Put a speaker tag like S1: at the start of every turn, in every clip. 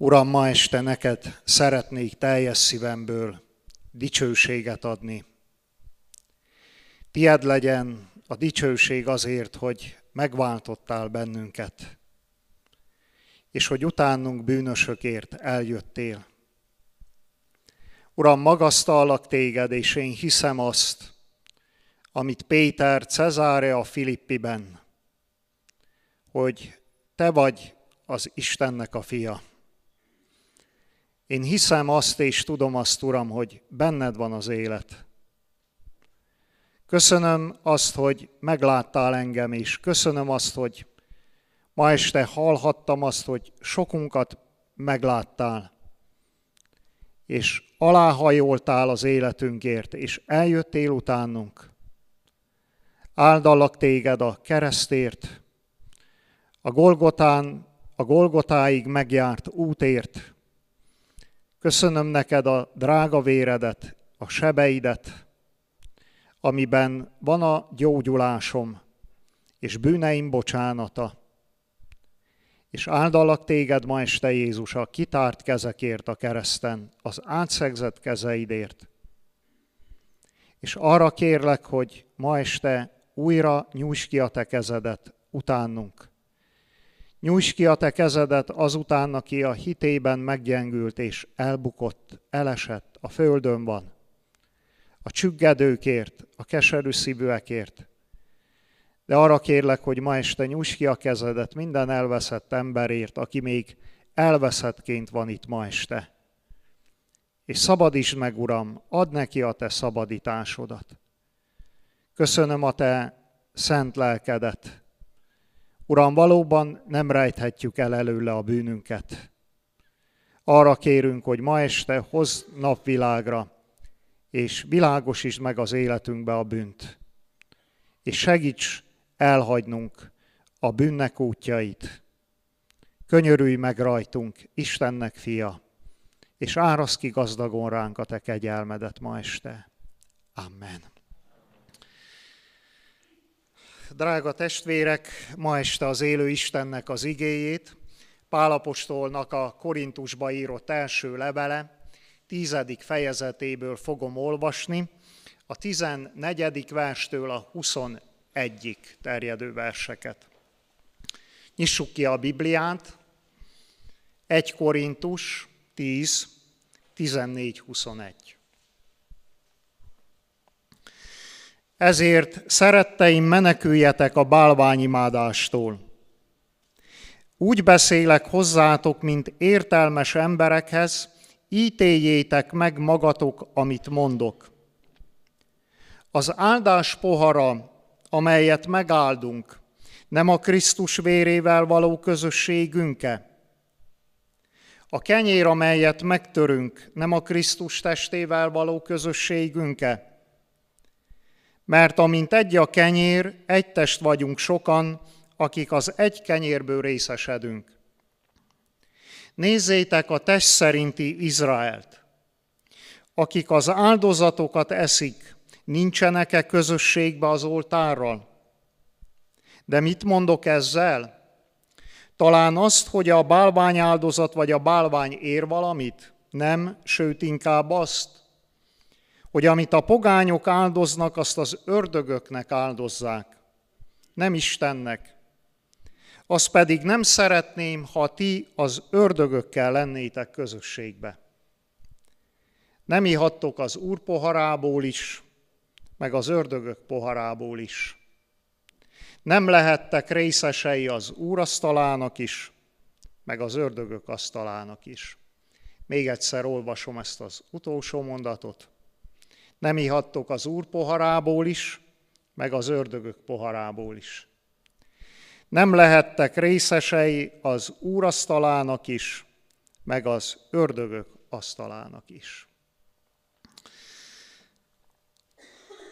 S1: Uram, ma este neked szeretnék teljes szívemből dicsőséget adni. Tied legyen a dicsőség azért, hogy megváltottál bennünket, és hogy utánunk bűnösökért eljöttél. Uram, magasztallak téged, és én hiszem azt, amit Péter Cezáre a Filippiben, hogy te vagy az Istennek a fia. Én hiszem azt és tudom azt, Uram, hogy benned van az élet. Köszönöm azt, hogy megláttál engem is. Köszönöm azt, hogy ma este hallhattam azt, hogy sokunkat megláttál. És aláhajoltál az életünkért, és eljöttél utánunk. Áldallak téged a keresztért, a Golgotán, a Golgotáig megjárt útért. Köszönöm neked a drága véredet, a sebeidet, amiben van a gyógyulásom és bűneim bocsánata. És áldalak téged ma este Jézus a kitárt kezekért a kereszten, az átszegzett kezeidért. És arra kérlek, hogy ma este újra nyújts ki a te kezedet utánunk. Nyújts ki a te kezedet azután, aki a hitében meggyengült és elbukott, elesett, a földön van. A csüggedőkért, a keserű szívűekért. De arra kérlek, hogy ma este nyújts ki a kezedet minden elveszett emberért, aki még elveszettként van itt ma este. És szabadítsd meg, Uram, add neki a te szabadításodat. Köszönöm a te szent lelkedet. Uram, valóban nem rejthetjük el előle a bűnünket. Arra kérünk, hogy ma este hoz napvilágra, és világosítsd meg az életünkbe a bűnt. És segíts elhagynunk a bűnnek útjait. Könyörülj meg rajtunk, Istennek fia, és árasz ki gazdagon ránk a te kegyelmedet ma este. Amen. Drága testvérek, ma este az élő Istennek az igéjét, Pálapostolnak a Korintusba írott első levele, tizedik fejezetéből fogom olvasni, a 14. verstől a 21-ig terjedő verseket. Nyissuk ki a Bibliát, 1 Korintus 10, 14-21. Ezért, szeretteim, meneküljetek a bálványimádástól. Úgy beszélek hozzátok, mint értelmes emberekhez, ítéljétek meg magatok, amit mondok. Az áldás pohara, amelyet megáldunk, nem a Krisztus vérével való közösségünke? A kenyér, amelyet megtörünk, nem a Krisztus testével való közösségünke? Mert amint egy a kenyér, egy test vagyunk sokan, akik az egy kenyérből részesedünk. Nézzétek a test szerinti Izraelt, akik az áldozatokat eszik, nincsenek-e közösségbe az oltárral? De mit mondok ezzel? Talán azt, hogy a bálvány áldozat vagy a bálvány ér valamit? Nem, sőt inkább azt, hogy amit a pogányok áldoznak, azt az ördögöknek áldozzák, nem Istennek. Azt pedig nem szeretném, ha ti az ördögökkel lennétek közösségbe. Nem ihattok az Úr poharából is, meg az ördögök poharából is. Nem lehettek részesei az Úr asztalának is, meg az ördögök asztalának is. Még egyszer olvasom ezt az utolsó mondatot. Nem ihattok az Úr poharából is, meg az ördögök poharából is. Nem lehettek részesei az Úr asztalának is, meg az ördögök asztalának is.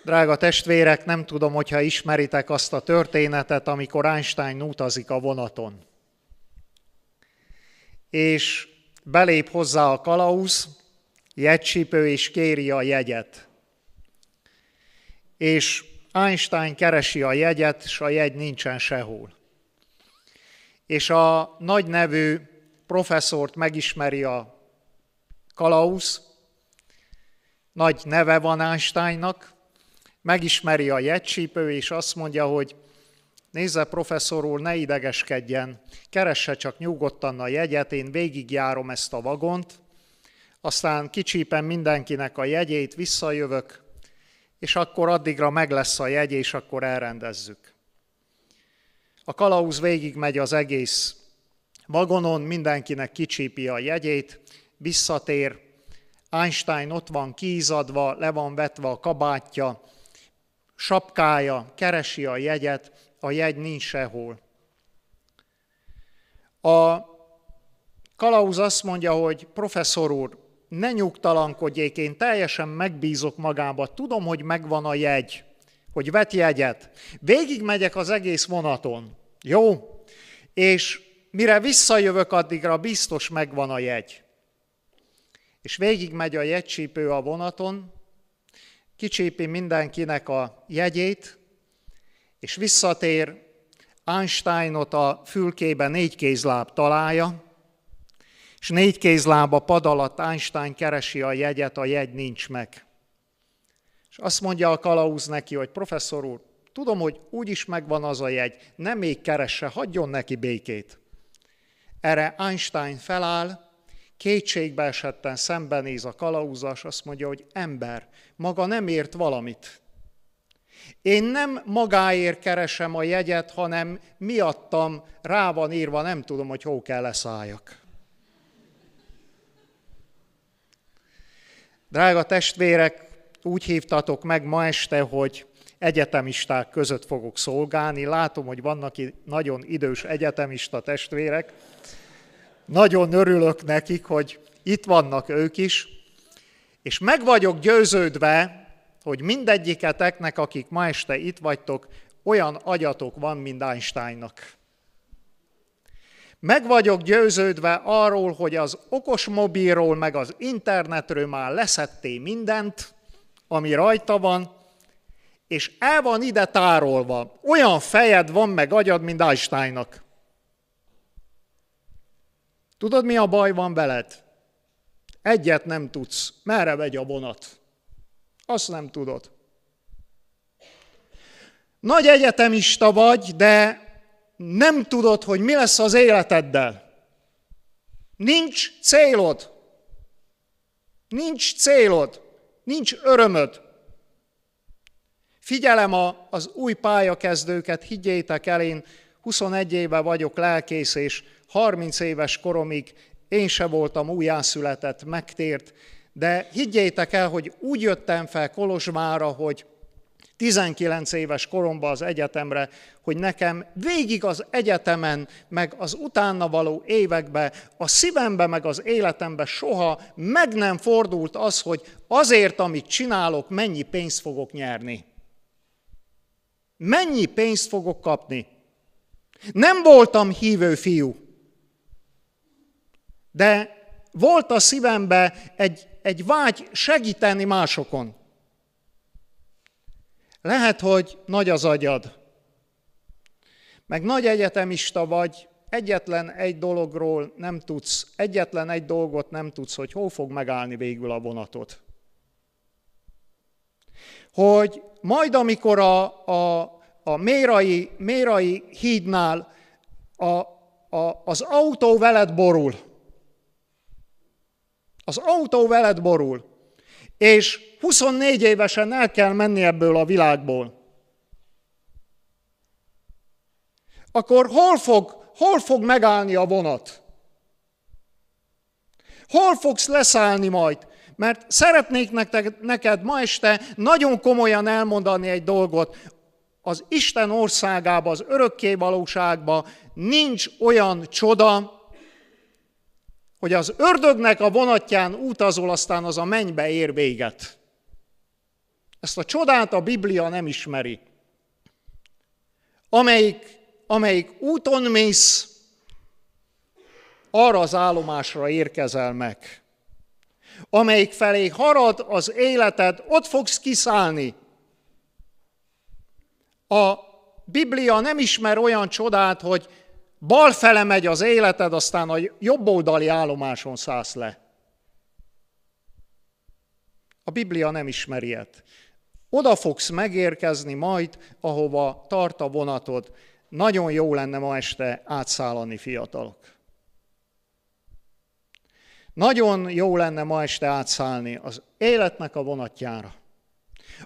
S1: Drága testvérek, nem tudom, hogyha ismeritek azt a történetet, amikor Einstein utazik a vonaton. És belép hozzá a kalauz, jegycsípő, és kéri a jegyet és Einstein keresi a jegyet, és a jegy nincsen sehol. És a nagy nevű professzort megismeri a Kalausz, nagy neve van Einsteinnak, megismeri a jegycsípő, és azt mondja, hogy nézze professzor úr, ne idegeskedjen, keresse csak nyugodtan a jegyet, én végigjárom ezt a vagont, aztán kicsípem mindenkinek a jegyét, visszajövök, és akkor addigra meg lesz a jegy, és akkor elrendezzük. A kalauz végigmegy az egész vagonon, mindenkinek kicsípi a jegyét, visszatér, Einstein ott van kízadva, le van vetve a kabátja, sapkája, keresi a jegyet, a jegy nincs sehol. A kalauz azt mondja, hogy professzor úr, ne nyugtalankodjék, én teljesen megbízok magába, tudom, hogy megvan a jegy, hogy vet jegyet. Végig megyek az egész vonaton, jó? És mire visszajövök, addigra biztos megvan a jegy. És végig megy a jegycsípő a vonaton, kicsépi mindenkinek a jegyét, és visszatér, Einsteinot a fülkébe négy kézláb találja, és négy kézláb a pad alatt Einstein keresi a jegyet, a jegy nincs meg. És azt mondja a kalauz neki, hogy professzor úr, tudom, hogy úgyis megvan az a jegy, nem még keresse, hagyjon neki békét. Erre Einstein feláll, kétségbe esetten szembenéz a kalauzas, azt mondja, hogy ember, maga nem ért valamit. Én nem magáért keresem a jegyet, hanem miattam rá van írva, nem tudom, hogy hol kell leszálljak. Drága testvérek, úgy hívtatok meg ma este, hogy egyetemisták között fogok szolgálni. Látom, hogy vannak nagyon idős egyetemista testvérek. Nagyon örülök nekik, hogy itt vannak ők is, és meg vagyok győződve, hogy mindegyiketeknek, akik ma este itt vagytok, olyan agyatok van, mint Einsteinnak. Meg vagyok győződve arról, hogy az okos mobilról, meg az internetről már leszetté mindent, ami rajta van, és el van ide tárolva. Olyan fejed van, meg agyad, mint Einsteinnak. Tudod, mi a baj van veled? Egyet nem tudsz. Merre vegy a vonat? Azt nem tudod. Nagy egyetemista vagy, de nem tudod, hogy mi lesz az életeddel. Nincs célod. Nincs célod. Nincs örömöd. Figyelem a, az új pályakezdőket, higgyétek el, én 21 éve vagyok lelkész, és 30 éves koromig én se voltam újjászületett, megtért, de higgyétek el, hogy úgy jöttem fel Kolozsvára, hogy 19 éves koromban az egyetemre, hogy nekem végig az egyetemen, meg az utána való években, a szívembe, meg az életembe soha meg nem fordult az, hogy azért, amit csinálok, mennyi pénzt fogok nyerni. Mennyi pénzt fogok kapni. Nem voltam hívő fiú, de volt a szívembe egy, egy vágy segíteni másokon. Lehet, hogy nagy az agyad, meg nagy egyetemista vagy, egyetlen egy dologról nem tudsz, egyetlen egy dolgot nem tudsz, hogy hol fog megállni végül a vonatot. Hogy majd amikor a, a, a mérai, mérai hídnál a, a, az autó veled borul, az autó veled borul, és 24 évesen el kell menni ebből a világból. Akkor hol fog, hol fog megállni a vonat? Hol fogsz leszállni majd? Mert szeretnék neked, ma este nagyon komolyan elmondani egy dolgot. Az Isten országába, az örökké valóságba nincs olyan csoda, hogy az ördögnek a vonatján utazol, aztán az a mennybe ér véget. Ezt a csodát a Biblia nem ismeri. Amelyik, amelyik úton mész, arra az állomásra érkezel meg. Amelyik felé harad az életed, ott fogsz kiszállni. A Biblia nem ismer olyan csodát, hogy bal fele megy az életed, aztán a jobb oldali állomáson szállsz le. A Biblia nem ismeri ilyet. Oda fogsz megérkezni majd, ahova tart a vonatod. Nagyon jó lenne ma este átszállani, fiatalok. Nagyon jó lenne ma este átszállni az életnek a vonatjára.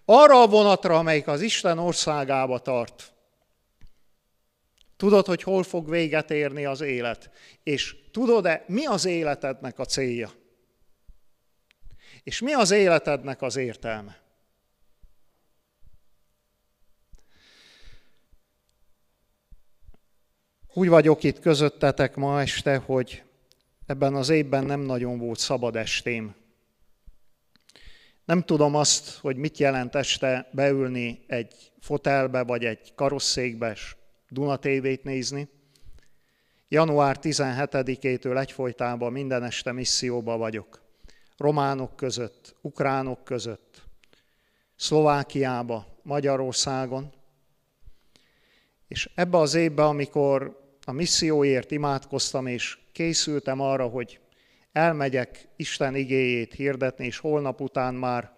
S1: Arra a vonatra, amelyik az Isten országába tart. Tudod, hogy hol fog véget érni az élet? És tudod-e, mi az életednek a célja? És mi az életednek az értelme? Úgy vagyok itt közöttetek ma este, hogy ebben az évben nem nagyon volt szabad estém. Nem tudom azt, hogy mit jelent este beülni egy fotelbe vagy egy karosszékbe, és Duna TV-t nézni. Január 17-től egyfolytában minden este misszióba vagyok. Románok között, ukránok között, Szlovákiába, Magyarországon. És ebbe az évbe, amikor a misszióért imádkoztam, és készültem arra, hogy elmegyek Isten igéjét hirdetni, és holnap után már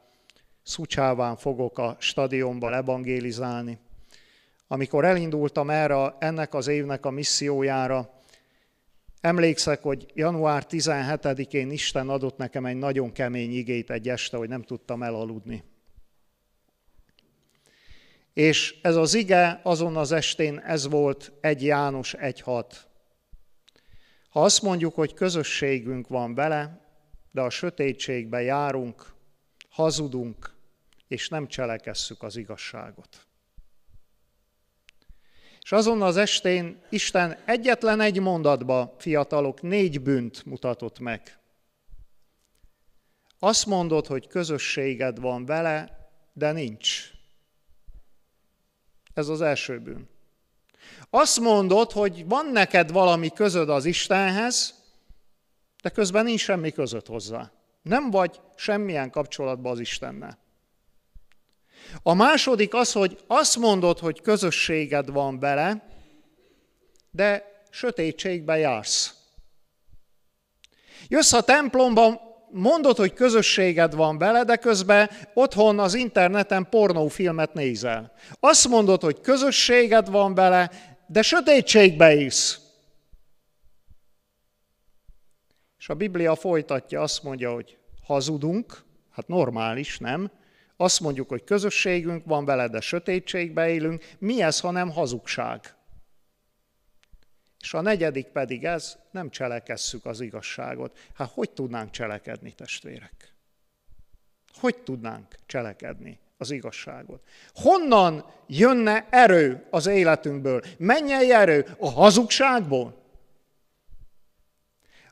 S1: Szucsáván fogok a stadionban evangélizálni. Amikor elindultam erre, ennek az évnek a missziójára, emlékszek, hogy január 17-én Isten adott nekem egy nagyon kemény igét egy este, hogy nem tudtam elaludni. És ez az ige azon az estén ez volt egy János egy hat. Ha azt mondjuk, hogy közösségünk van vele, de a sötétségbe járunk, hazudunk, és nem cselekesszük az igazságot. És azon az estén Isten egyetlen egy mondatba, fiatalok, négy bűnt mutatott meg. Azt mondod, hogy közösséged van vele, de nincs. Ez az első bűn. Azt mondod, hogy van neked valami közöd az Istenhez, de közben nincs semmi között hozzá. Nem vagy semmilyen kapcsolatban az Istennel. A második az, hogy azt mondod, hogy közösséged van vele, de sötétségbe jársz. Jössz a templomba, mondod, hogy közösséged van vele, de közben otthon az interneten pornófilmet nézel. Azt mondod, hogy közösséged van vele, de sötétségbe is. És a Biblia folytatja, azt mondja, hogy hazudunk, hát normális, nem? Azt mondjuk, hogy közösségünk van vele, de sötétségbe élünk. Mi ez, ha nem hazugság? És a negyedik pedig ez, nem cselekesszük az igazságot. Hát hogy tudnánk cselekedni, testvérek? Hogy tudnánk cselekedni az igazságot? Honnan jönne erő az életünkből? Mennyei erő? A hazugságból?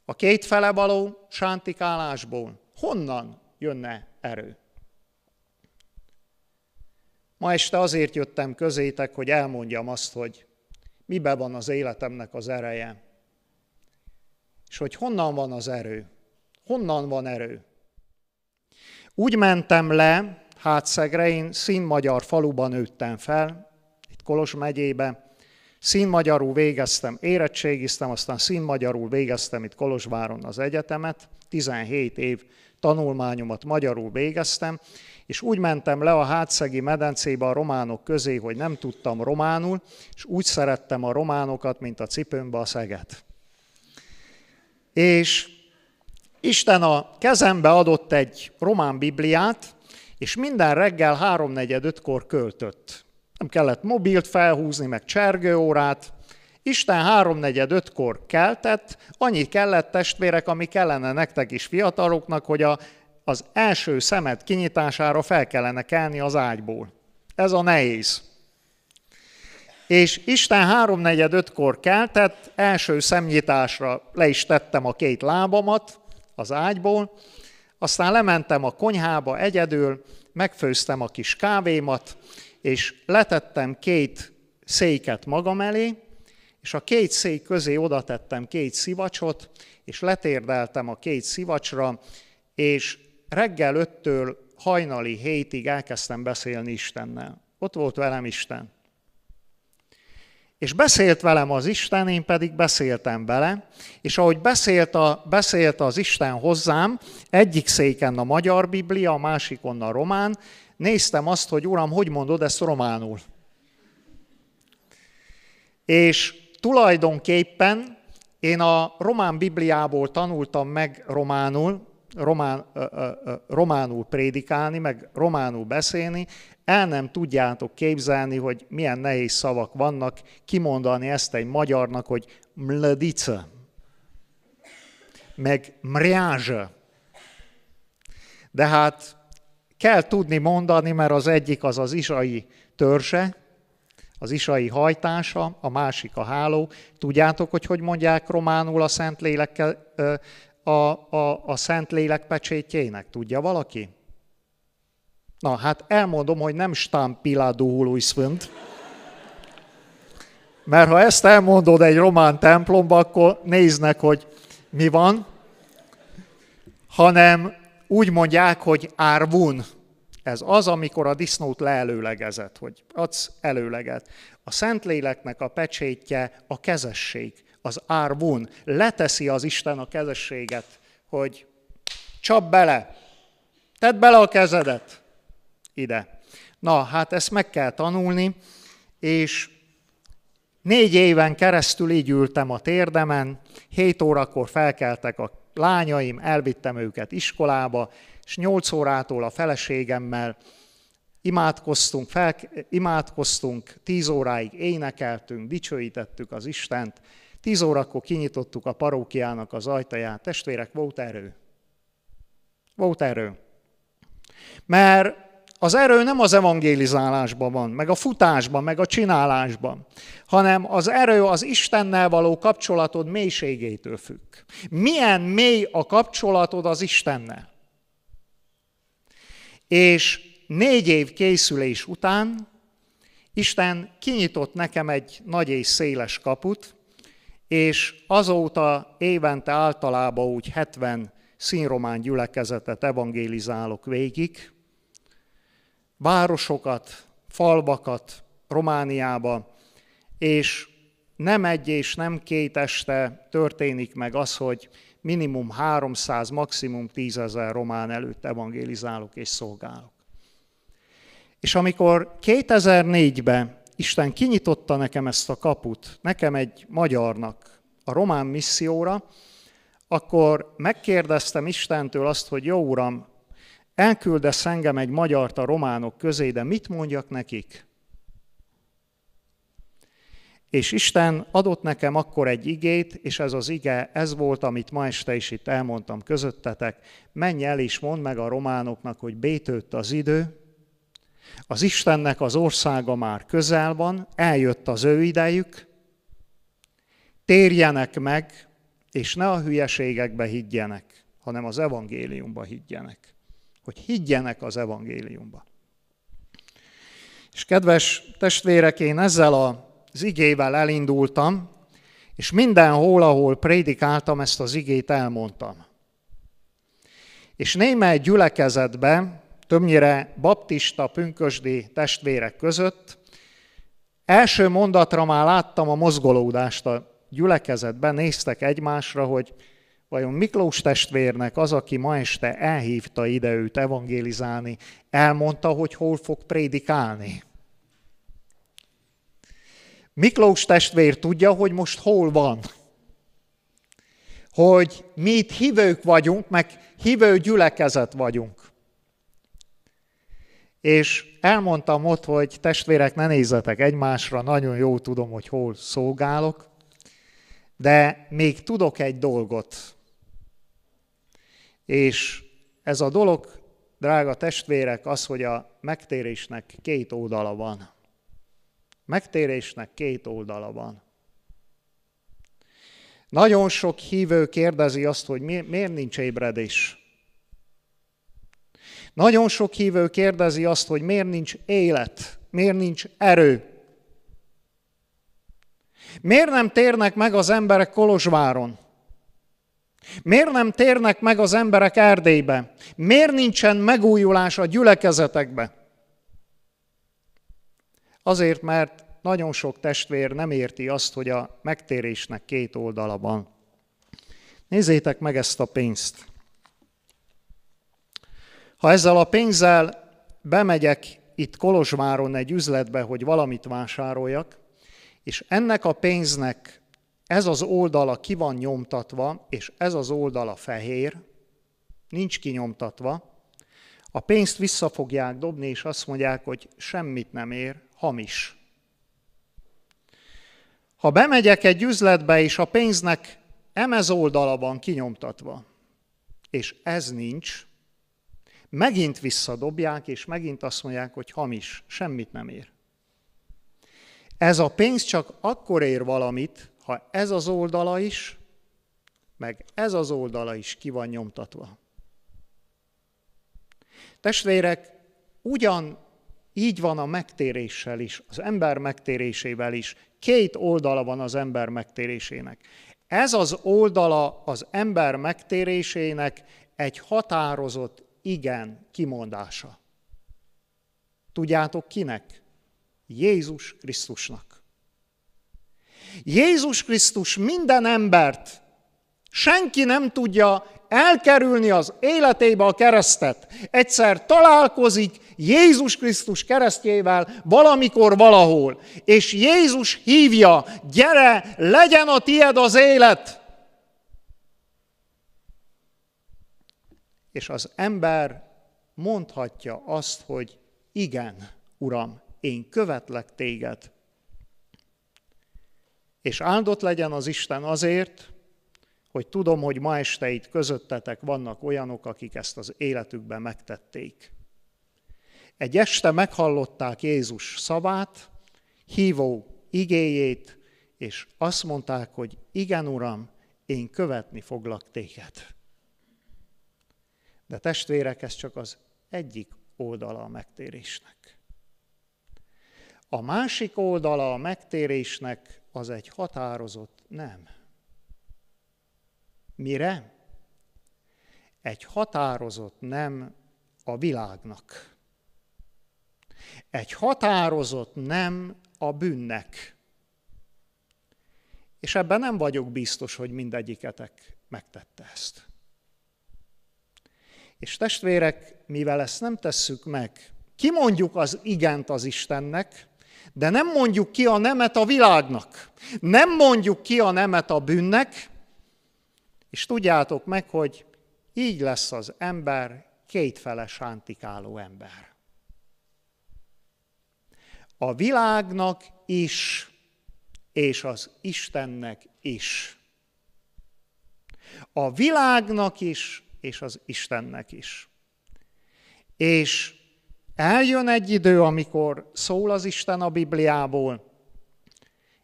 S1: A két fele való sántikálásból? Honnan jönne erő? Ma este azért jöttem közétek, hogy elmondjam azt, hogy miben van az életemnek az ereje. És hogy honnan van az erő. Honnan van erő. Úgy mentem le Hátszegre, én színmagyar faluban nőttem fel, itt Kolos megyébe. Színmagyarul végeztem, érettségiztem, aztán színmagyarul végeztem itt Kolozsváron az egyetemet. 17 év tanulmányomat magyarul végeztem, és úgy mentem le a hátszegi medencébe a románok közé, hogy nem tudtam románul, és úgy szerettem a románokat, mint a cipőmbe a szeget. És Isten a kezembe adott egy román bibliát, és minden reggel háromnegyed ötkor költött. Nem kellett mobilt felhúzni, meg csergőórát. Isten háromnegyed ötkor keltett, annyit kellett testvérek, ami kellene nektek is fiataloknak, hogy a az első szemet kinyitására fel kellene kelni az ágyból. Ez a nehéz. És Isten háromnegyed ötkor keltett, első szemnyitásra le is tettem a két lábamat az ágyból, aztán lementem a konyhába egyedül, megfőztem a kis kávémat, és letettem két széket magam elé, és a két szék közé oda tettem két szivacsot, és letérdeltem a két szivacsra, és reggel öttől hajnali hétig elkezdtem beszélni Istennel. Ott volt velem Isten. És beszélt velem az Isten, én pedig beszéltem vele, és ahogy beszélt, a, beszélt az Isten hozzám, egyik széken a magyar Biblia, a másikon a román, néztem azt, hogy Uram, hogy mondod ezt románul? És tulajdonképpen én a román Bibliából tanultam meg románul, román, románul prédikálni, meg románul beszélni, el nem tudjátok képzelni, hogy milyen nehéz szavak vannak, kimondani ezt egy magyarnak, hogy mladice, meg mriázsa. De hát kell tudni mondani, mert az egyik az az isai törse, az isai hajtása, a másik a háló. Tudjátok, hogy hogy mondják románul a Szentlélekkel, a, a, a Szentlélek pecsétjének? Tudja valaki? Na, hát elmondom, hogy nem stampila Duhului Sfânt, mert ha ezt elmondod egy román templomba, akkor néznek, hogy mi van, hanem úgy mondják, hogy árvun. Ez az, amikor a disznót leelőlegezett, hogy adsz előleget. A Szentléleknek a pecsétje a kezesség, az árvun. Leteszi az Isten a kezességet, hogy csap bele, tedd bele a kezedet ide. Na, hát ezt meg kell tanulni, és négy éven keresztül így ültem a térdemen, hét órakor felkeltek a lányaim, elvittem őket iskolába, és nyolc órától a feleségemmel imádkoztunk, fel, imádkoztunk, tíz óráig énekeltünk, dicsőítettük az Istent, tíz órakor kinyitottuk a parókiának az ajtaját. Testvérek, volt erő. Volt erő. Mert az erő nem az evangélizálásban van, meg a futásban, meg a csinálásban, hanem az erő az Istennel való kapcsolatod mélységétől függ. Milyen mély a kapcsolatod az Istennel? És négy év készülés után Isten kinyitott nekem egy nagy és széles kaput, és azóta évente általában úgy 70 színromán gyülekezetet evangélizálok végig, városokat, falvakat Romániába, és nem egy és nem két este történik meg az, hogy minimum 300, maximum 10 ezer román előtt evangélizálok és szolgálok. És amikor 2004-ben Isten kinyitotta nekem ezt a kaput, nekem egy magyarnak a román misszióra, akkor megkérdeztem Istentől azt, hogy jó uram, elküldesz engem egy magyart a románok közé, de mit mondjak nekik? És Isten adott nekem akkor egy igét, és ez az ige, ez volt, amit ma este is itt elmondtam közöttetek. Menj el és mondd meg a románoknak, hogy bétőtt az idő, az Istennek az országa már közel van, eljött az ő idejük, térjenek meg, és ne a hülyeségekbe higgyenek, hanem az evangéliumba higgyenek hogy higgyenek az evangéliumba. És kedves testvérek, én ezzel az igével elindultam, és mindenhol, ahol prédikáltam, ezt az igét elmondtam. És némely gyülekezetben, többnyire baptista, pünkösdi testvérek között, első mondatra már láttam a mozgolódást a gyülekezetben, néztek egymásra, hogy Vajon Miklós testvérnek az, aki ma este elhívta ide őt evangélizálni, elmondta, hogy hol fog prédikálni? Miklós testvér tudja, hogy most hol van. Hogy mi itt hívők vagyunk, meg hívő gyülekezet vagyunk. És elmondtam ott, hogy testvérek, ne nézzetek egymásra, nagyon jó tudom, hogy hol szolgálok, de még tudok egy dolgot. És ez a dolog, drága testvérek, az, hogy a megtérésnek két oldala van. Megtérésnek két oldala van. Nagyon sok hívő kérdezi azt, hogy miért nincs ébredés. Nagyon sok hívő kérdezi azt, hogy miért nincs élet, miért nincs erő. Miért nem térnek meg az emberek Kolozsváron? Miért nem térnek meg az emberek Erdélybe? Miért nincsen megújulás a gyülekezetekbe? Azért, mert nagyon sok testvér nem érti azt, hogy a megtérésnek két oldala van. Nézzétek meg ezt a pénzt. Ha ezzel a pénzzel bemegyek itt Kolozsváron egy üzletbe, hogy valamit vásároljak, és ennek a pénznek ez az oldala ki van nyomtatva, és ez az oldala fehér, nincs kinyomtatva, a pénzt vissza fogják dobni, és azt mondják, hogy semmit nem ér, hamis. Ha bemegyek egy üzletbe, és a pénznek emez oldala van kinyomtatva, és ez nincs, megint visszadobják, és megint azt mondják, hogy hamis, semmit nem ér. Ez a pénz csak akkor ér valamit, ha ez az oldala is, meg ez az oldala is ki van nyomtatva. Testvérek, ugyan így van a megtéréssel is, az ember megtérésével is. Két oldala van az ember megtérésének. Ez az oldala az ember megtérésének egy határozott igen kimondása. Tudjátok kinek? Jézus Krisztusnak. Jézus Krisztus minden embert, senki nem tudja elkerülni az életébe a keresztet. Egyszer találkozik Jézus Krisztus keresztjével valamikor valahol, és Jézus hívja, gyere, legyen a tied az élet. És az ember mondhatja azt, hogy igen, Uram, én követlek téged. És áldott legyen az Isten azért, hogy tudom, hogy ma este itt közöttetek vannak olyanok, akik ezt az életükben megtették. Egy este meghallották Jézus szavát, hívó igéjét, és azt mondták, hogy igen, Uram, én követni foglak téged. De testvérek, ez csak az egyik oldala a megtérésnek. A másik oldala a megtérésnek az egy határozott nem. Mire? Egy határozott nem a világnak. Egy határozott nem a bűnnek. És ebben nem vagyok biztos, hogy mindegyiketek megtette ezt. És testvérek, mivel ezt nem tesszük meg, kimondjuk az igent az Istennek, de nem mondjuk ki a nemet a világnak. Nem mondjuk ki a nemet a bűnnek, és tudjátok meg, hogy így lesz az ember kétfele sántikáló ember. A világnak is, és az Istennek is. A világnak is, és az Istennek is. És eljön egy idő, amikor szól az Isten a Bibliából,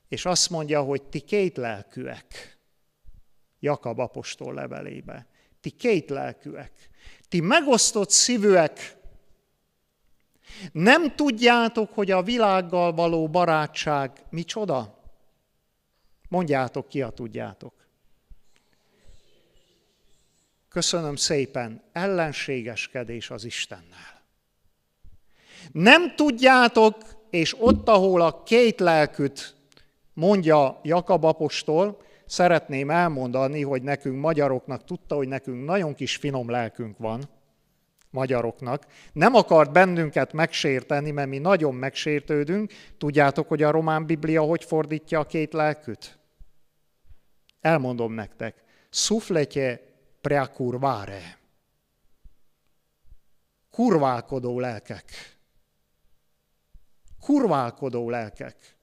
S1: és azt mondja, hogy ti két lelkűek. Jakab apostol levelébe. Ti két lelkűek. Ti megosztott szívűek. Nem tudjátok, hogy a világgal való barátság micsoda? Mondjátok ki, ha tudjátok. Köszönöm szépen, ellenségeskedés az Istennel. Nem tudjátok, és ott, ahol a két lelküt mondja Jakab apostol, szeretném elmondani, hogy nekünk magyaroknak tudta, hogy nekünk nagyon kis finom lelkünk van, magyaroknak. Nem akart bennünket megsérteni, mert mi nagyon megsértődünk. Tudjátok, hogy a román biblia hogy fordítja a két lelküt? Elmondom nektek. Sufletje preakurváre. Kurválkodó lelkek. Kurválkodó lelkek.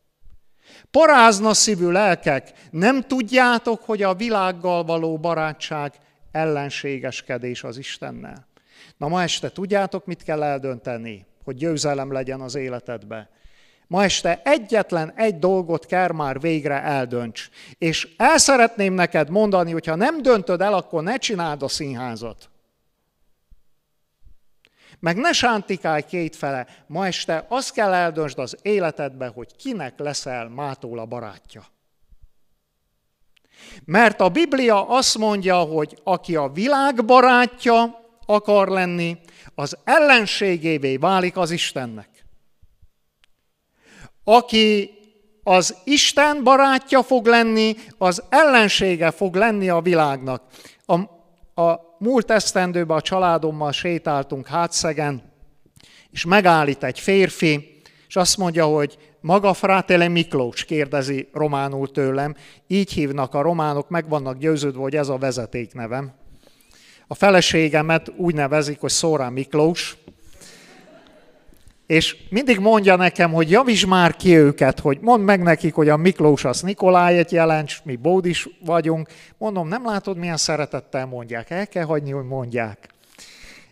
S1: Parázna szívű lelkek, nem tudjátok, hogy a világgal való barátság ellenségeskedés az Istennel. Na ma este tudjátok, mit kell eldönteni, hogy győzelem legyen az életedbe? Ma este egyetlen egy dolgot kell már végre eldönts. És el szeretném neked mondani, hogy ha nem döntöd el, akkor ne csináld a színházat. Meg ne sántikálj kétfele. Ma este azt kell eldöntsd az életedbe, hogy kinek leszel mától a barátja. Mert a Biblia azt mondja, hogy aki a világ barátja akar lenni, az ellenségévé válik az Istennek. Aki az Isten barátja fog lenni, az ellensége fog lenni a világnak. A, a múlt esztendőben a családommal sétáltunk hátszegen, és megállít egy férfi, és azt mondja, hogy maga Frátele Miklós, kérdezi románul tőlem, így hívnak a románok, meg vannak győződve, hogy ez a vezetéknevem. A feleségemet úgy nevezik, hogy Szórán Miklós, és mindig mondja nekem, hogy javíts már ki őket, hogy mondd meg nekik, hogy a Miklós az Nikolájét jelents, mi Bódis vagyunk. Mondom, nem látod, milyen szeretettel mondják, el kell hagyni, hogy mondják.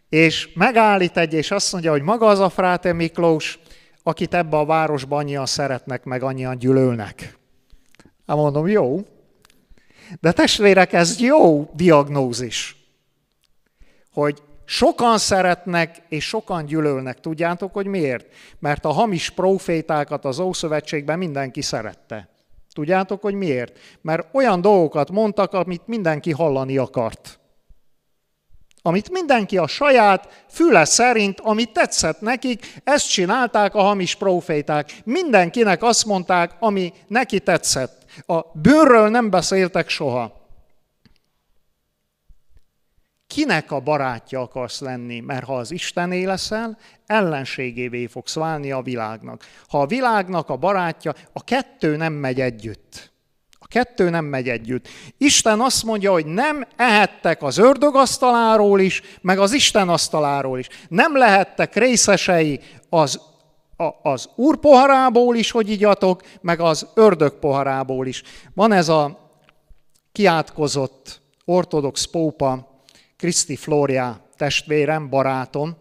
S1: És megállít egy, és azt mondja, hogy maga az a Fráte Miklós, akit ebbe a városban annyian szeretnek, meg annyian gyűlölnek. Hát mondom, jó. De testvérek, ez jó diagnózis, hogy Sokan szeretnek és sokan gyűlölnek. Tudjátok, hogy miért? Mert a hamis profétákat az Ószövetségben mindenki szerette. Tudjátok, hogy miért? Mert olyan dolgokat mondtak, amit mindenki hallani akart. Amit mindenki a saját füle szerint, amit tetszett nekik, ezt csinálták a hamis proféták. Mindenkinek azt mondták, ami neki tetszett. A bőrről nem beszéltek soha kinek a barátja akarsz lenni, mert ha az Istené leszel, ellenségévé fogsz válni a világnak. Ha a világnak a barátja, a kettő nem megy együtt. A kettő nem megy együtt. Isten azt mondja, hogy nem ehettek az ördög asztaláról is, meg az Isten asztaláról is. Nem lehettek részesei az, a, az úr poharából is, hogy igyatok, meg az ördög poharából is. Van ez a kiátkozott ortodox pópa, Kriszti Flória testvérem, barátom,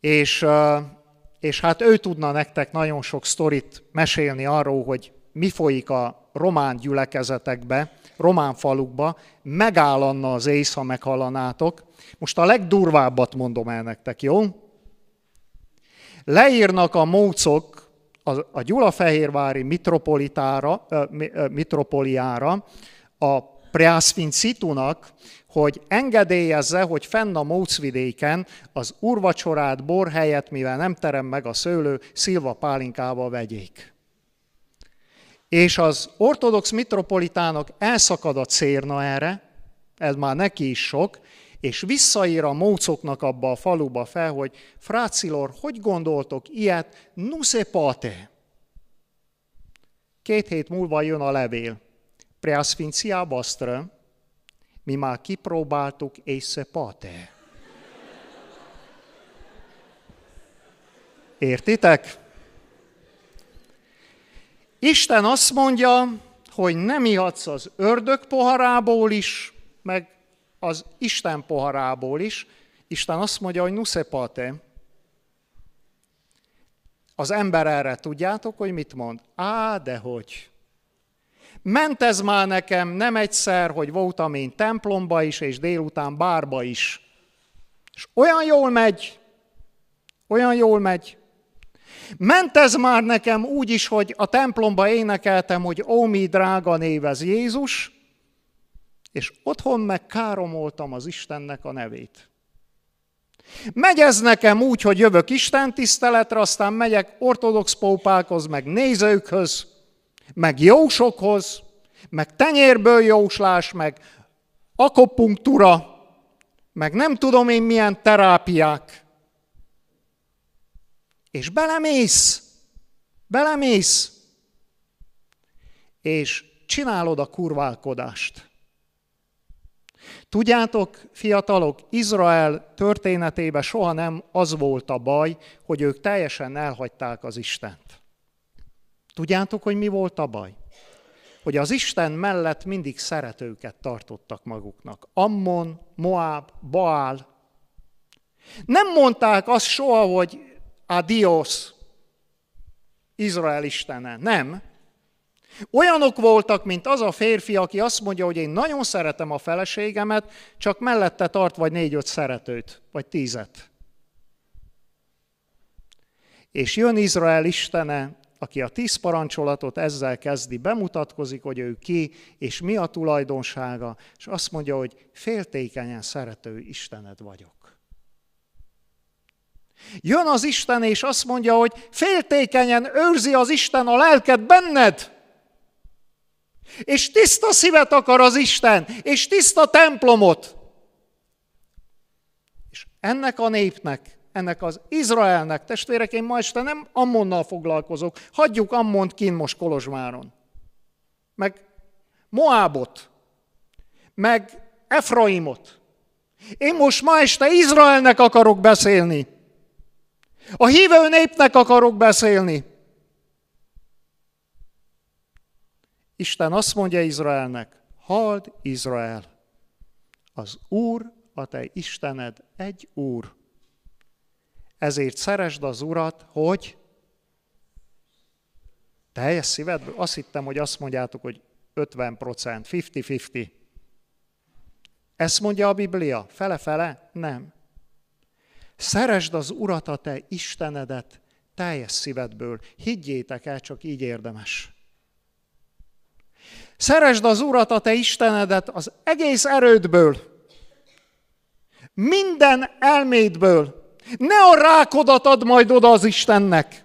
S1: és, és hát ő tudna nektek nagyon sok sztorit mesélni arról, hogy mi folyik a román gyülekezetekbe, román falukba, megállanna az ész, ha meghallanátok. Most a legdurvábbat mondom el nektek, jó? Leírnak a mócok a, a Gyulafehérvári mitropolitára, mitropoliára a Preászfincitunak, hogy engedélyezze, hogy fenn a Mócvidéken az urvacsorát bor helyett, mivel nem terem meg a szőlő, szilva pálinkával vegyék. És az ortodox mitropolitának elszakad a cérna erre, ez már neki is sok, és visszaír a mócoknak abba a faluba fel, hogy Frácilor, hogy gondoltok ilyet? Nuse pate. Két hét múlva jön a levél. Preasfincia bastra, mi már kipróbáltuk, és se pate. Értitek? Isten azt mondja, hogy nem ihatsz az ördög poharából is, meg az Isten poharából is. Isten azt mondja, hogy nuszepate. Az ember erre tudjátok, hogy mit mond? Á, de hogy? Ment ez már nekem nem egyszer, hogy voltam én templomba is, és délután bárba is. És olyan jól megy, olyan jól megy. Ment ez már nekem úgy is, hogy a templomba énekeltem, hogy ó, mi drága névez Jézus, és otthon meg káromoltam az Istennek a nevét. Megy ez nekem úgy, hogy jövök Isten tiszteletre, aztán megyek ortodox pópákhoz, meg nézőkhöz, meg jósokhoz, meg tenyérből jóslás, meg akupunktúra, meg nem tudom én milyen terápiák. És belemész, belemész, és csinálod a kurválkodást. Tudjátok, fiatalok, Izrael történetében soha nem az volt a baj, hogy ők teljesen elhagyták az Istent. Tudjátok, hogy mi volt a baj? Hogy az Isten mellett mindig szeretőket tartottak maguknak. Ammon, Moab, Baal. Nem mondták azt soha, hogy adios, Izrael istene. Nem. Olyanok voltak, mint az a férfi, aki azt mondja, hogy én nagyon szeretem a feleségemet, csak mellette tart vagy négy-öt szeretőt, vagy tízet. És jön Izrael istene, aki a tíz parancsolatot ezzel kezdi, bemutatkozik, hogy ő ki, és mi a tulajdonsága, és azt mondja, hogy féltékenyen szerető Istened vagyok. Jön az Isten, és azt mondja, hogy féltékenyen őrzi az Isten a lelket benned. És tiszta szívet akar az Isten, és tiszta templomot. És ennek a népnek, ennek az Izraelnek, testvérek, én ma este nem Ammonnal foglalkozok, hagyjuk Ammont kin most Kolozsváron. Meg Moábot, meg Efraimot. Én most ma este Izraelnek akarok beszélni. A hívő népnek akarok beszélni. Isten azt mondja Izraelnek, halld Izrael, az Úr, a te Istened egy Úr. Ezért szeresd az Urat, hogy teljes szívedből. Azt hittem, hogy azt mondjátok, hogy 50 procent, 50-50. Ezt mondja a Biblia? Fele-fele? Nem. Szeresd az Urat, a te Istenedet teljes szívedből. Higgyétek el, csak így érdemes. Szeresd az Urat, a te Istenedet az egész erődből, minden elmédből. Ne a rákodat add majd oda az Istennek.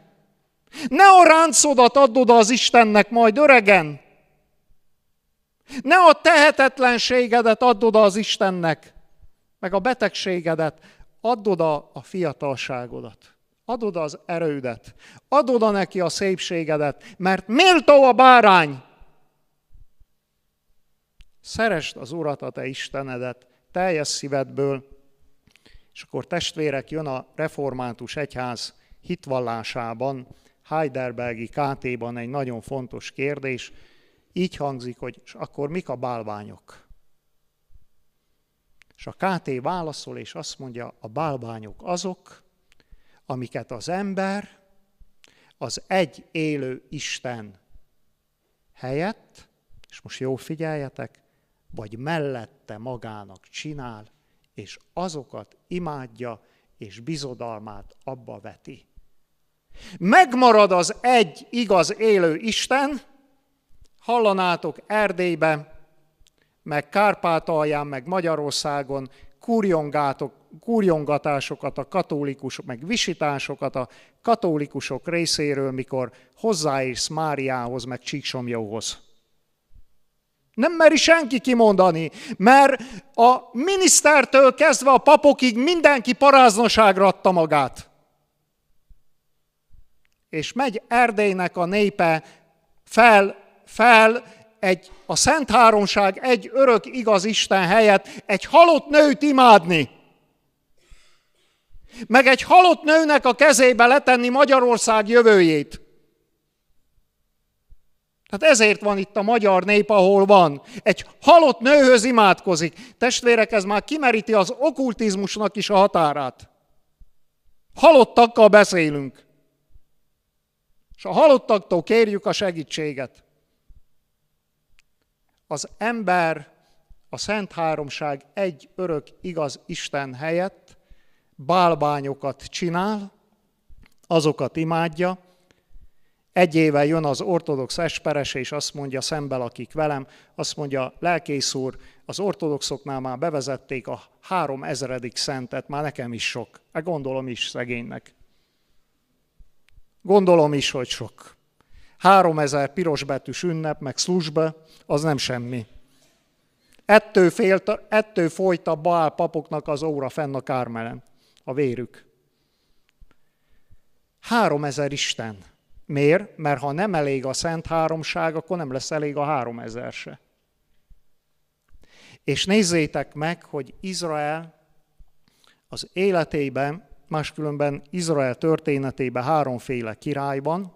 S1: Ne a ráncodat add oda az Istennek majd öregen. Ne a tehetetlenségedet add oda az Istennek, meg a betegségedet, add oda a fiatalságodat. Add oda az erődet. Add oda neki a szépségedet, mert méltó a bárány. Szeresd az Urat, a te Istenedet, teljes szívedből. És akkor testvérek, jön a református egyház hitvallásában, Heidelbergi KT-ban egy nagyon fontos kérdés, így hangzik, hogy és akkor mik a bálványok? És a KT válaszol, és azt mondja, a bálványok azok, amiket az ember az egy élő Isten helyett, és most jó figyeljetek, vagy mellette magának csinál, és azokat imádja, és bizodalmát abba veti. Megmarad az egy igaz élő Isten, hallanátok Erdélybe, meg Kárpátalján, meg Magyarországon kurjongátok, kurjongatásokat a katolikusok, meg visításokat a katolikusok részéről, mikor hozzáérsz Máriához, meg Csíksomjóhoz. Nem meri senki kimondani, mert a minisztertől kezdve a papokig mindenki paráznoságra adta magát. És megy Erdélynek a népe fel fel egy, a Szent Háromság egy örök igaz Isten helyett egy halott nőt imádni. Meg egy halott nőnek a kezébe letenni Magyarország jövőjét. Tehát ezért van itt a magyar nép, ahol van. Egy halott nőhöz imádkozik. Testvérek, ez már kimeríti az okkultizmusnak is a határát. Halottakkal beszélünk. És a halottaktól kérjük a segítséget az ember a Szent Háromság egy örök igaz Isten helyett bálványokat csinál, azokat imádja, egy éve jön az ortodox esperes, és azt mondja szembe akik velem, azt mondja, lelkész úr, az ortodoxoknál már bevezették a három ezeredik szentet, már nekem is sok. Hát gondolom is szegénynek. Gondolom is, hogy sok. Három ezer pirosbetűs ünnep, meg szlusbe, az nem semmi. Ettől, félt, ettől folyt a Baál papoknak az óra fenn a Kármelen, a vérük. Három ezer Isten. Miért? Mert ha nem elég a Szent Háromság, akkor nem lesz elég a három ezer se. És nézzétek meg, hogy Izrael az életében, máskülönben Izrael történetében háromféle királyban,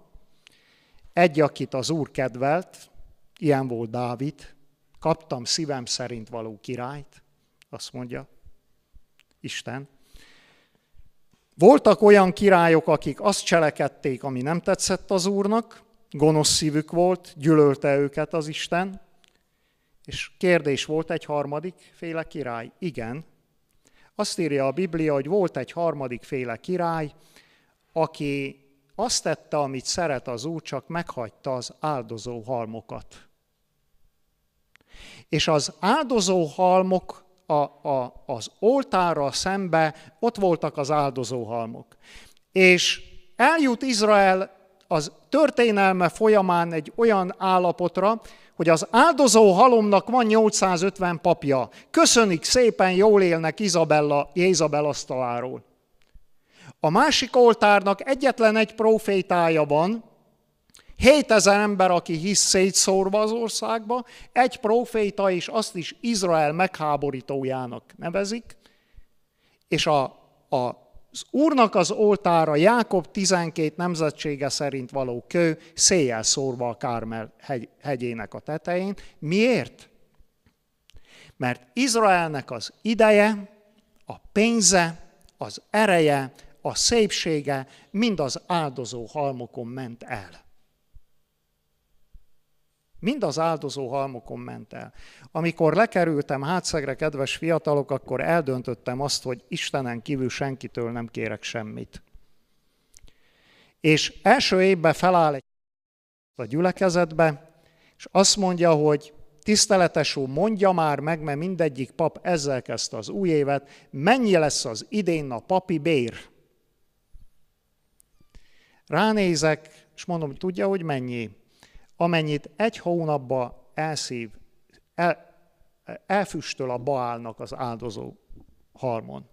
S1: egy, akit az Úr kedvelt, ilyen volt Dávid, kaptam szívem szerint való királyt, azt mondja Isten. Voltak olyan királyok, akik azt cselekedték, ami nem tetszett az Úrnak, gonosz szívük volt, gyűlölte őket az Isten, és kérdés volt egy harmadik féle király. Igen. Azt írja a Biblia, hogy volt egy harmadik féle király, aki azt tette, amit szeret az Úr, csak meghagyta az áldozó halmokat. És az áldozó halmok a, a, az oltárral szembe ott voltak az áldozóhalmok. És eljut Izrael az történelme folyamán egy olyan állapotra, hogy az áldozó halomnak van 850 papja. Köszönik szépen, jól élnek Izabella, Jézabel asztaláról. A másik oltárnak egyetlen egy profétája van, 7000 ember, aki hisz szétszórva az országba, egy proféta, és azt is Izrael megháborítójának nevezik, és a, a, az Úrnak az oltára Jákob 12 nemzetsége szerint való kő, széjjel szórva a Kármel hegy, hegyének a tetején. Miért? Mert Izraelnek az ideje, a pénze, az ereje, a szépsége mind az áldozó halmokon ment el. Mind az áldozó halmokon ment el. Amikor lekerültem hátszegre, kedves fiatalok, akkor eldöntöttem azt, hogy Istenen kívül senkitől nem kérek semmit. És első évben feláll egy a gyülekezetbe, és azt mondja, hogy tiszteletes úr, mondja már meg, mert mindegyik pap ezzel kezdte az új évet, mennyi lesz az idén a papi bér. Ránézek, és mondom, tudja, hogy mennyi? Amennyit egy hónapba elszív, el, elfüstöl a Baálnak az áldozó halmon.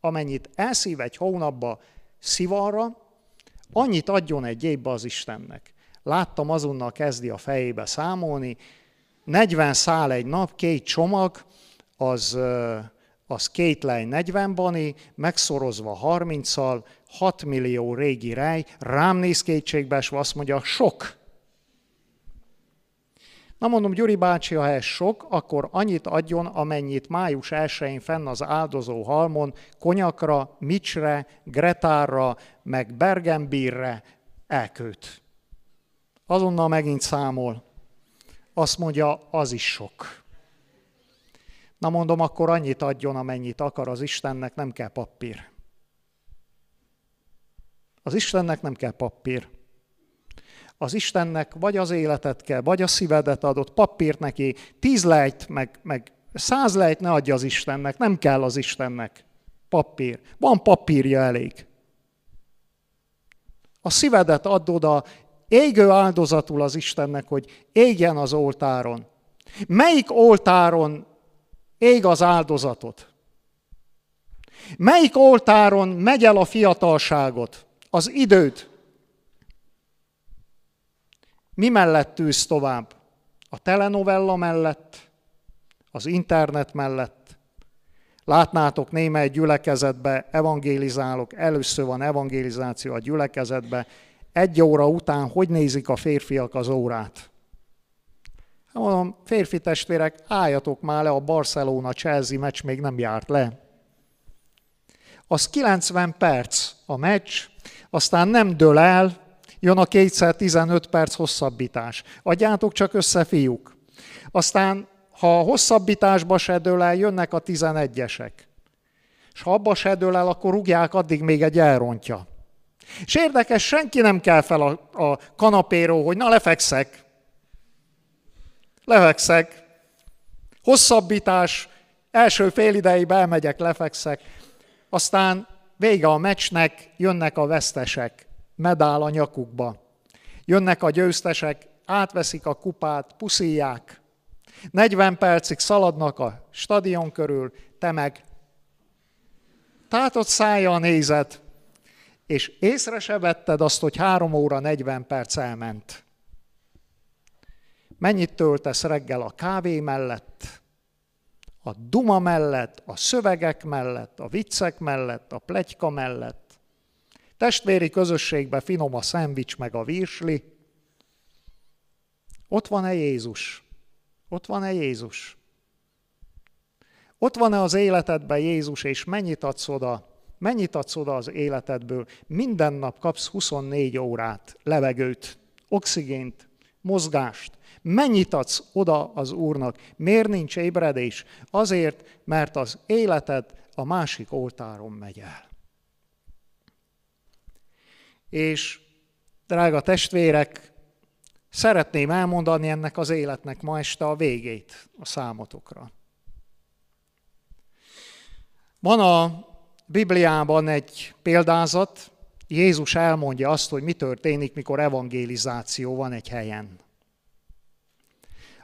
S1: Amennyit elszív egy hónapba szivarra, annyit adjon egy évbe az Istennek. Láttam azonnal kezdi a fejébe számolni, 40 szál egy nap, két csomag, az, az két lej 40 bani, megszorozva 30-szal, 6 millió régi rej, rám néz kétségbe, és azt mondja, sok. Na mondom, Gyuri bácsi, ha ez sok, akkor annyit adjon, amennyit május 1-én fenn az áldozó halmon konyakra, micsre, gretárra, meg bergenbírre elköt. Azonnal megint számol. Azt mondja, az is sok. Na mondom, akkor annyit adjon, amennyit akar az Istennek, nem kell papír. Az Istennek nem kell papír. Az Istennek vagy az életet kell, vagy a szívedet adott, papírt neki, tíz lejt, meg, meg száz lejt ne adja az Istennek, nem kell az Istennek papír. Van papírja elég. A szívedet add oda égő áldozatul az Istennek, hogy égjen az oltáron. Melyik oltáron ég az áldozatot? Melyik oltáron megy el a fiatalságot? az időt. Mi mellett tűz tovább? A telenovella mellett, az internet mellett. Látnátok némely gyülekezetbe, evangélizálok, először van evangélizáció a gyülekezetbe, egy óra után hogy nézik a férfiak az órát? Hát mondom, férfi testvérek, álljatok már le, a Barcelona-Chelsea meccs még nem járt le. Az 90 perc a meccs, aztán nem dől el, jön a kétszer 15 perc hosszabbítás. Adjátok csak össze, fiúk. Aztán, ha a hosszabbításba se dől el, jönnek a 11-esek. És ha abba se dől el, akkor rúgják addig még egy elrontja. És érdekes, senki nem kell fel a, a kanapéról, hogy na lefekszek. Lefekszek. Hosszabbítás, első fél ideig elmegyek, lefekszek. Aztán Vége a meccsnek, jönnek a vesztesek, medál a nyakukba. Jönnek a győztesek, átveszik a kupát, puszíják. 40 percig szaladnak a stadion körül, te meg tátott szája nézed, és észre se vetted azt, hogy 3 óra 40 perc elment. Mennyit töltesz reggel a kávé mellett, a duma mellett, a szövegek mellett, a viccek mellett, a plegyka mellett. Testvéri közösségben finom a szendvics meg a virsli. Ott van-e Jézus? Ott van-e Jézus? Ott van-e az életedben Jézus, és mennyit adsz oda? Mennyit adsz oda az életedből? Minden nap kapsz 24 órát, levegőt, oxigént, mozgást. Mennyit adsz oda az Úrnak? Miért nincs ébredés? Azért, mert az életed a másik oltáron megy el. És, drága testvérek, szeretném elmondani ennek az életnek ma este a végét a számotokra. Van a Bibliában egy példázat, Jézus elmondja azt, hogy mi történik, mikor evangélizáció van egy helyen.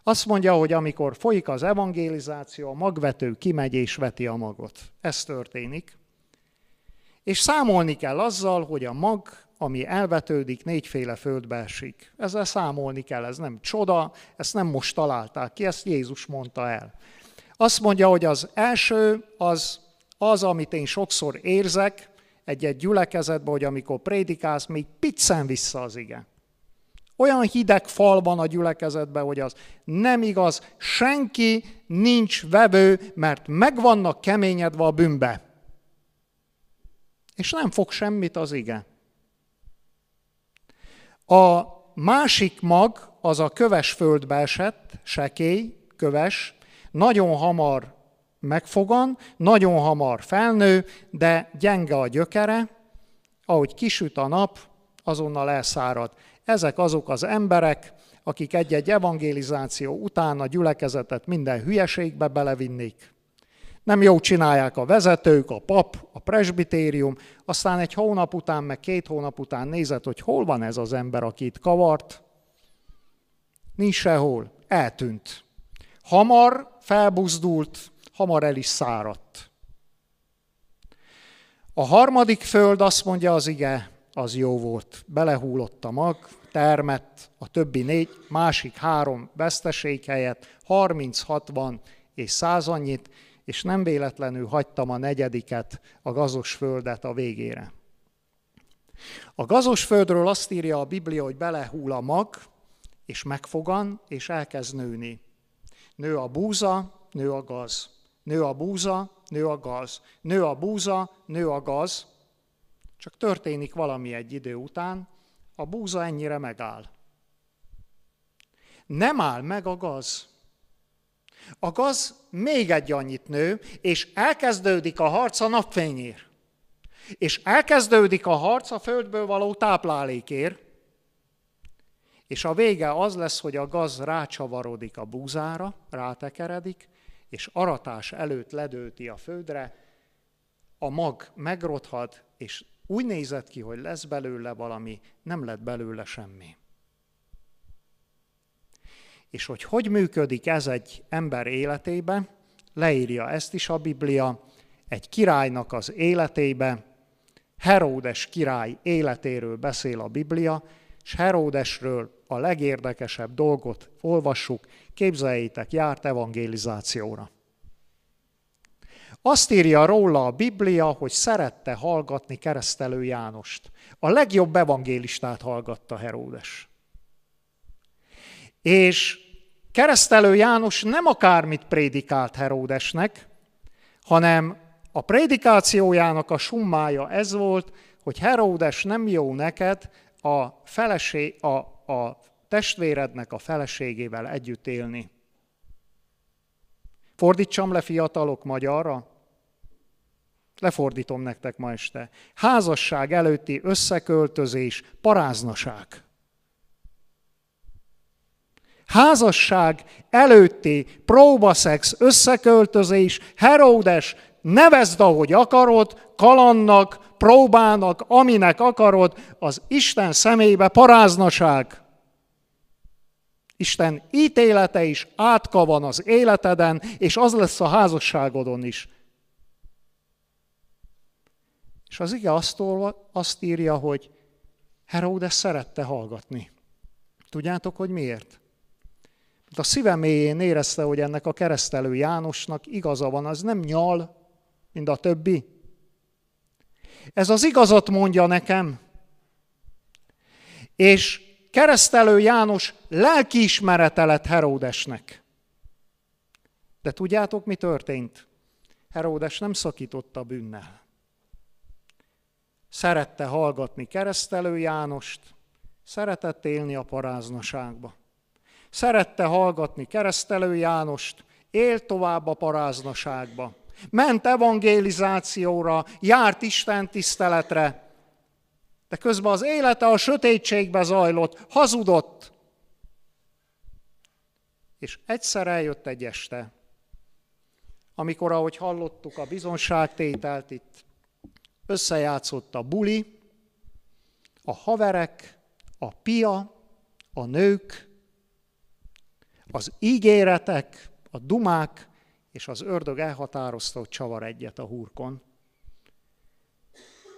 S1: Azt mondja, hogy amikor folyik az evangélizáció, a magvető kimegy és veti a magot. Ez történik. És számolni kell azzal, hogy a mag, ami elvetődik, négyféle földbe esik. Ezzel számolni kell, ez nem csoda, ezt nem most találták ki, ezt Jézus mondta el. Azt mondja, hogy az első az az, amit én sokszor érzek egy-egy gyülekezetben, hogy amikor prédikálsz, még piccen vissza az ige. Olyan hideg fal van a gyülekezetben, hogy az nem igaz, senki nincs vevő, mert meg vannak keményedve a bűnbe. És nem fog semmit az ige. A másik mag, az a köves földbe esett, sekély, köves, nagyon hamar megfogan, nagyon hamar felnő, de gyenge a gyökere, ahogy kisüt a nap, azonnal elszárad. Ezek azok az emberek, akik egy-egy evangélizáció után a gyülekezetet minden hülyeségbe belevinnék. Nem jó csinálják a vezetők, a pap, a presbitérium, aztán egy hónap után, meg két hónap után nézett, hogy hol van ez az ember, aki itt kavart. Nincs sehol, eltűnt. Hamar felbuzdult, hamar el is száradt. A harmadik föld, azt mondja az ige, az jó volt. Belehúlott a mag, termett a többi négy, másik három veszteség helyett 30, 60 és 100 annyit, és nem véletlenül hagytam a negyediket, a gazos földet a végére. A gazos földről azt írja a Biblia, hogy belehúl a mag, és megfogan, és elkezd nőni. Nő a búza, nő a gaz. Nő a búza, nő a gaz. Nő a búza, nő a gaz. Csak történik valami egy idő után, a búza ennyire megáll. Nem áll meg a gaz. A gaz még egy annyit nő, és elkezdődik a harc a napfényér. És elkezdődik a harc a földből való táplálékért, és a vége az lesz, hogy a gaz rácsavarodik a búzára, rátekeredik, és aratás előtt ledőti a földre, a mag megrothad, és úgy nézett ki, hogy lesz belőle valami, nem lett belőle semmi. És hogy hogy működik ez egy ember életébe, leírja ezt is a Biblia, egy királynak az életébe, Heródes király életéről beszél a Biblia, és Heródesről a legérdekesebb dolgot olvassuk, képzeljétek, járt evangélizációra. Azt írja róla a Biblia, hogy szerette hallgatni keresztelő Jánost. A legjobb evangélistát hallgatta Heródes. És keresztelő János nem akármit prédikált Heródesnek, hanem a prédikációjának a summája ez volt, hogy Heródes nem jó neked a, feleség, a, a testvérednek a feleségével együtt élni. Fordítsam le fiatalok magyarra? Lefordítom nektek ma este. Házasság előtti összeköltözés, paráznaság. Házasság előtti próbaszex, összeköltözés, Heródes, nevezd, ahogy akarod, kalannak, próbának, aminek akarod, az Isten szemébe paráznaság. Isten ítélete is átka van az életeden, és az lesz a házasságodon is. És az ige azt, olva, azt írja, hogy Heródes szerette hallgatni. Tudjátok, hogy miért? Mert a szíve mélyén érezte, hogy ennek a keresztelő Jánosnak igaza van, az nem nyal, mint a többi. Ez az igazat mondja nekem. És keresztelő János lelkiismerete lett Heródesnek. De tudjátok, mi történt? Heródes nem szakította bűnnel. Szerette hallgatni keresztelő Jánost, szeretett élni a paráznaságba. Szerette hallgatni keresztelő Jánost, élt tovább a paráznaságba. Ment evangélizációra, járt Isten tiszteletre, de közben az élete a sötétségbe zajlott, hazudott. És egyszer eljött egy este, amikor, ahogy hallottuk a bizonságtételt, itt összejátszott a buli, a haverek, a pia, a nők, az ígéretek, a dumák, és az ördög elhatározta, hogy csavar egyet a hurkon.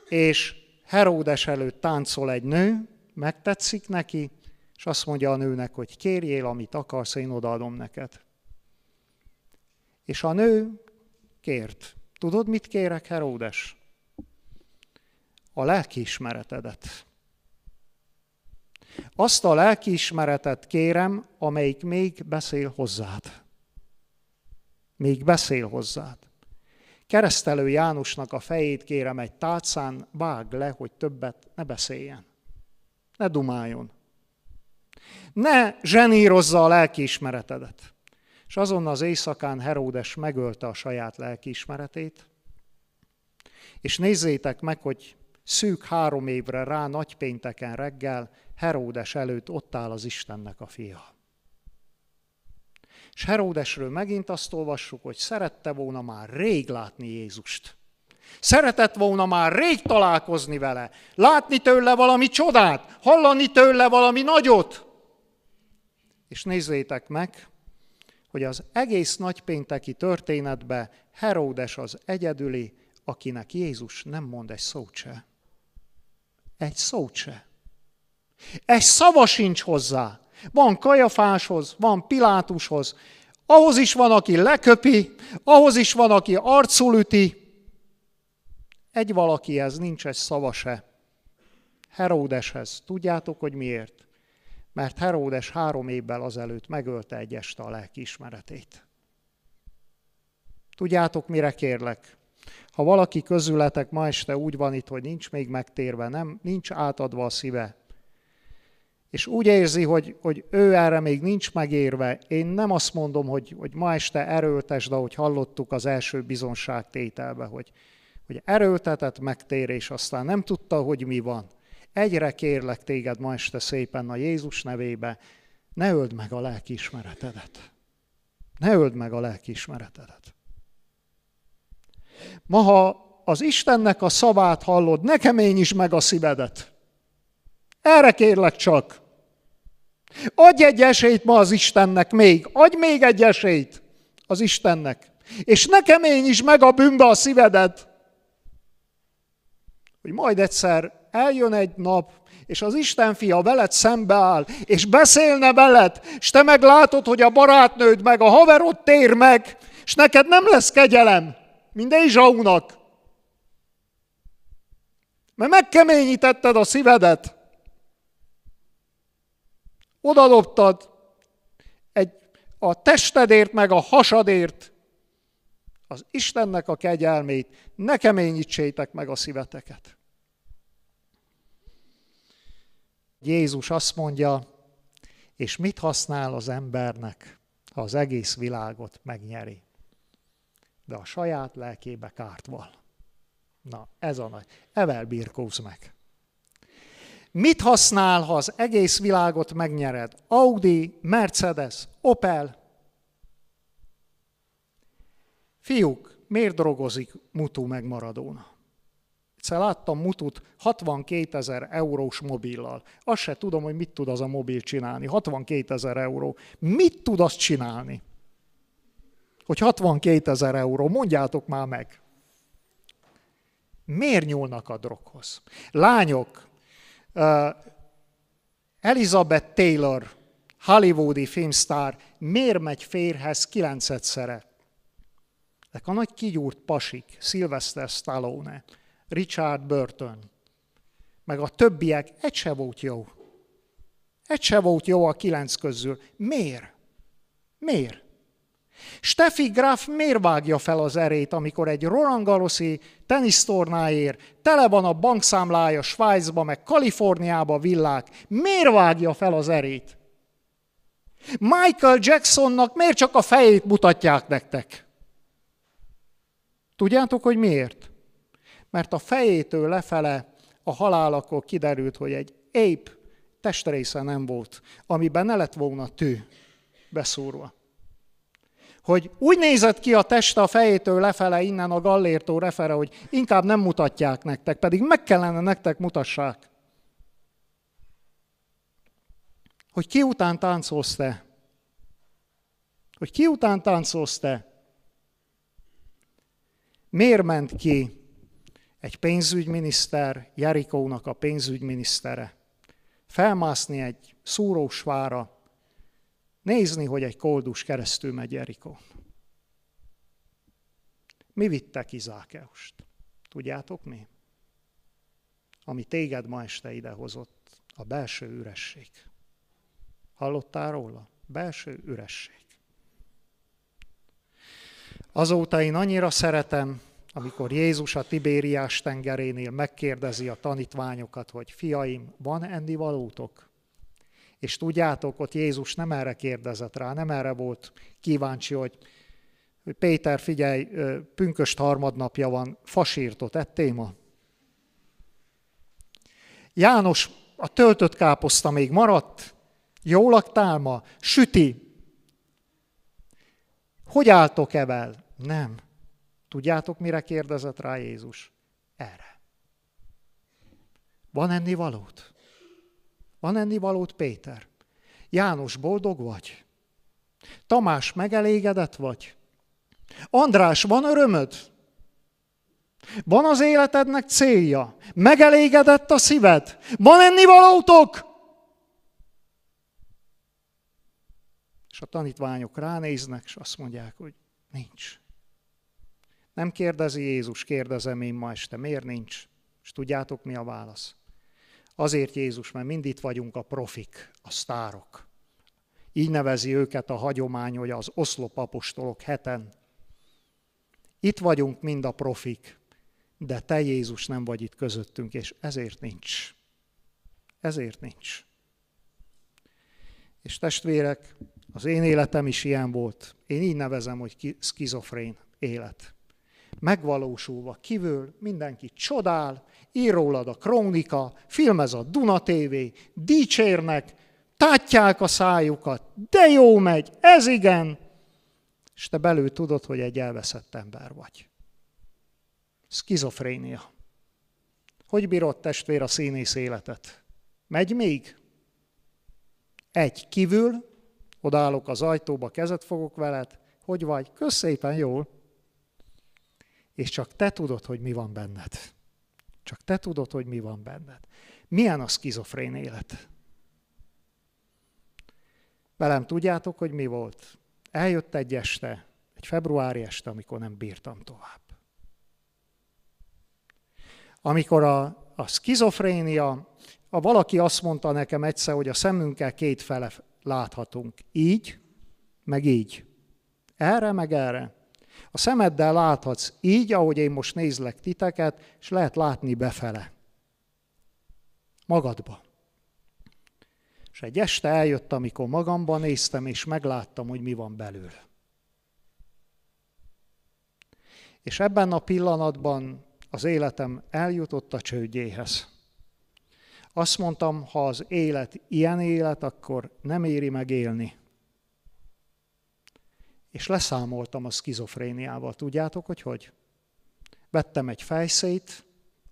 S1: És Heródes előtt táncol egy nő, megtetszik neki, és azt mondja a nőnek, hogy kérjél, amit akarsz, én odaadom neked. És a nő kért. Tudod, mit kérek, Heródes? A lelkiismeretedet. Azt a lelkiismeretet kérem, amelyik még beszél hozzád. Még beszél hozzád. Keresztelő Jánosnak a fejét kérem egy tálcán, vág le, hogy többet ne beszéljen. Ne dumáljon. Ne zsenírozza a lelkiismeretedet. És azon az éjszakán Heródes megölte a saját lelkiismeretét, és nézzétek meg, hogy szűk három évre rá nagypénteken reggel Heródes előtt ott áll az Istennek a fia. És Heródesről megint azt olvassuk, hogy szerette volna már rég látni Jézust. Szeretett volna már rég találkozni vele, látni tőle valami csodát, hallani tőle valami nagyot. És nézzétek meg, hogy az egész nagypénteki történetbe Heródes az egyedüli, akinek Jézus nem mond egy szót se. Egy szót se. Egy szava sincs hozzá. Van Kajafáshoz, van Pilátushoz, ahhoz is van, aki leköpi, ahhoz is van, aki arcul üti. Egy valakihez nincs egy szava se. Heródeshez. Tudjátok, hogy miért? Mert Heródes három évvel azelőtt megölte egy este a lelkiismeretét. Tudjátok, mire kérlek? Ha valaki közületek ma este úgy van itt, hogy nincs még megtérve, nem, nincs átadva a szíve, és úgy érzi, hogy, hogy ő erre még nincs megérve, én nem azt mondom, hogy, hogy ma este erőltesd, ahogy hallottuk az első bizonságtételbe, hogy, hogy erőltetett megtérés, aztán nem tudta, hogy mi van. Egyre kérlek téged ma este szépen a Jézus nevébe, ne öld meg a lelkiismeretedet. Ne öld meg a lelkiismeretedet. Ma, ha az Istennek a szavát hallod, ne keményíts meg a szívedet. Erre kérlek csak. Adj egy esélyt ma az Istennek még. Adj még egy esélyt az Istennek. És ne keményíts meg a bűnbe a szívedet. Hogy majd egyszer eljön egy nap, és az Isten fia veled szembeáll, és beszélne veled, és te meglátod, hogy a barátnőd meg a haverod tér meg, és neked nem lesz kegyelem, mint Ézsaunak. Mert megkeményítetted a szívedet. Odadobtad egy, a testedért, meg a hasadért az Istennek a kegyelmét, ne keményítsétek meg a szíveteket. Jézus azt mondja, és mit használ az embernek, ha az egész világot megnyeri, de a saját lelkébe kárt val. Na, ez a nagy. Evel birkóz meg. Mit használ, ha az egész világot megnyered? Audi, Mercedes, Opel. Fiúk, miért drogozik Mutu meg Maradona? Egyszer láttam Mutut 62 ezer eurós mobillal. Azt se tudom, hogy mit tud az a mobil csinálni. 62 ezer euró. Mit tud azt csinálni? Hogy 62 ezer euró, mondjátok már meg. Miért nyúlnak a droghoz? Lányok, Elizabeth Taylor, hollywoodi filmstár, miért megy férhez kilencedszere? Ezek a nagy kigyúrt pasik, Sylvester Stallone, Richard Burton, meg a többiek, egy se volt jó. Egy se volt jó a kilenc közül. Miért? Miért? Steffi Graf miért vágja fel az erét, amikor egy Roland Garrosi tenisztornáért tele van a bankszámlája Svájcba, meg Kaliforniába villák, miért vágja fel az erét? Michael Jacksonnak miért csak a fejét mutatják nektek? Tudjátok, hogy miért? Mert a fejétől lefele a halálakor kiderült, hogy egy épp testrésze nem volt, amiben ne lett volna tű beszúrva hogy úgy nézett ki a teste a fejétől lefele, innen a gallértó lefele, hogy inkább nem mutatják nektek, pedig meg kellene nektek mutassák. Hogy ki után táncolsz te? Hogy ki után táncolsz te? Miért ment ki egy pénzügyminiszter, Jerikónak a pénzügyminisztere, felmászni egy szúrósvára, nézni, hogy egy koldus keresztül megy Jerikón. Mi vittek Izákeust? Tudjátok mi? Ami téged ma este idehozott, a belső üresség. Hallottál róla? Belső üresség. Azóta én annyira szeretem, amikor Jézus a Tibériás tengerénél megkérdezi a tanítványokat, hogy fiaim, van ennivalótok? És tudjátok, ott Jézus nem erre kérdezett rá, nem erre volt kíváncsi, hogy, Péter, figyelj, pünköst harmadnapja van, fasírtot ettél ma? János, a töltött káposzta még maradt? Jól laktál ma? Süti? Hogy álltok evel? Nem. Tudjátok, mire kérdezett rá Jézus? Erre. Van enni valót? Van enni valót, Péter? János, boldog vagy? Tamás, megelégedett vagy? András, van örömöd? Van az életednek célja? Megelégedett a szíved? Van enni valótok? És a tanítványok ránéznek, és azt mondják, hogy nincs. Nem kérdezi Jézus, kérdezem én ma este, miért nincs? És tudjátok, mi a válasz? Azért Jézus, mert mind itt vagyunk a profik, a sztárok. Így nevezi őket a hagyomány, hogy az oszlopapostolok heten. Itt vagyunk mind a profik, de te Jézus nem vagy itt közöttünk, és ezért nincs. Ezért nincs. És testvérek, az én életem is ilyen volt. Én így nevezem, hogy skizofrén élet. Megvalósulva kívül mindenki csodál, ír rólad a krónika, filmez a Duna TV, dicsérnek, tátják a szájukat, de jó megy, ez igen, és te belül tudod, hogy egy elveszett ember vagy. Skizofrénia. Hogy bírod testvér a színész életet? Megy még? Egy kívül, odállok az ajtóba, kezet fogok veled, hogy vagy? Kösz szépen, jól. És csak te tudod, hogy mi van benned. Csak te tudod, hogy mi van benned. Milyen a skizofrén élet? Velem tudjátok, hogy mi volt? Eljött egy este, egy februári este, amikor nem bírtam tovább. Amikor a, a skizofrénia, a valaki azt mondta nekem egyszer, hogy a szemünkkel két fele láthatunk. Így, meg így. Erre, meg erre. A szemeddel láthatsz így, ahogy én most nézlek titeket, és lehet látni befele. Magadba. És egy este eljött, amikor magamban néztem, és megláttam, hogy mi van belül. És ebben a pillanatban az életem eljutott a csődjéhez. Azt mondtam, ha az élet ilyen élet, akkor nem éri meg élni. És leszámoltam a skizofréniával. Tudjátok, hogy hogy? Vettem egy fejszét,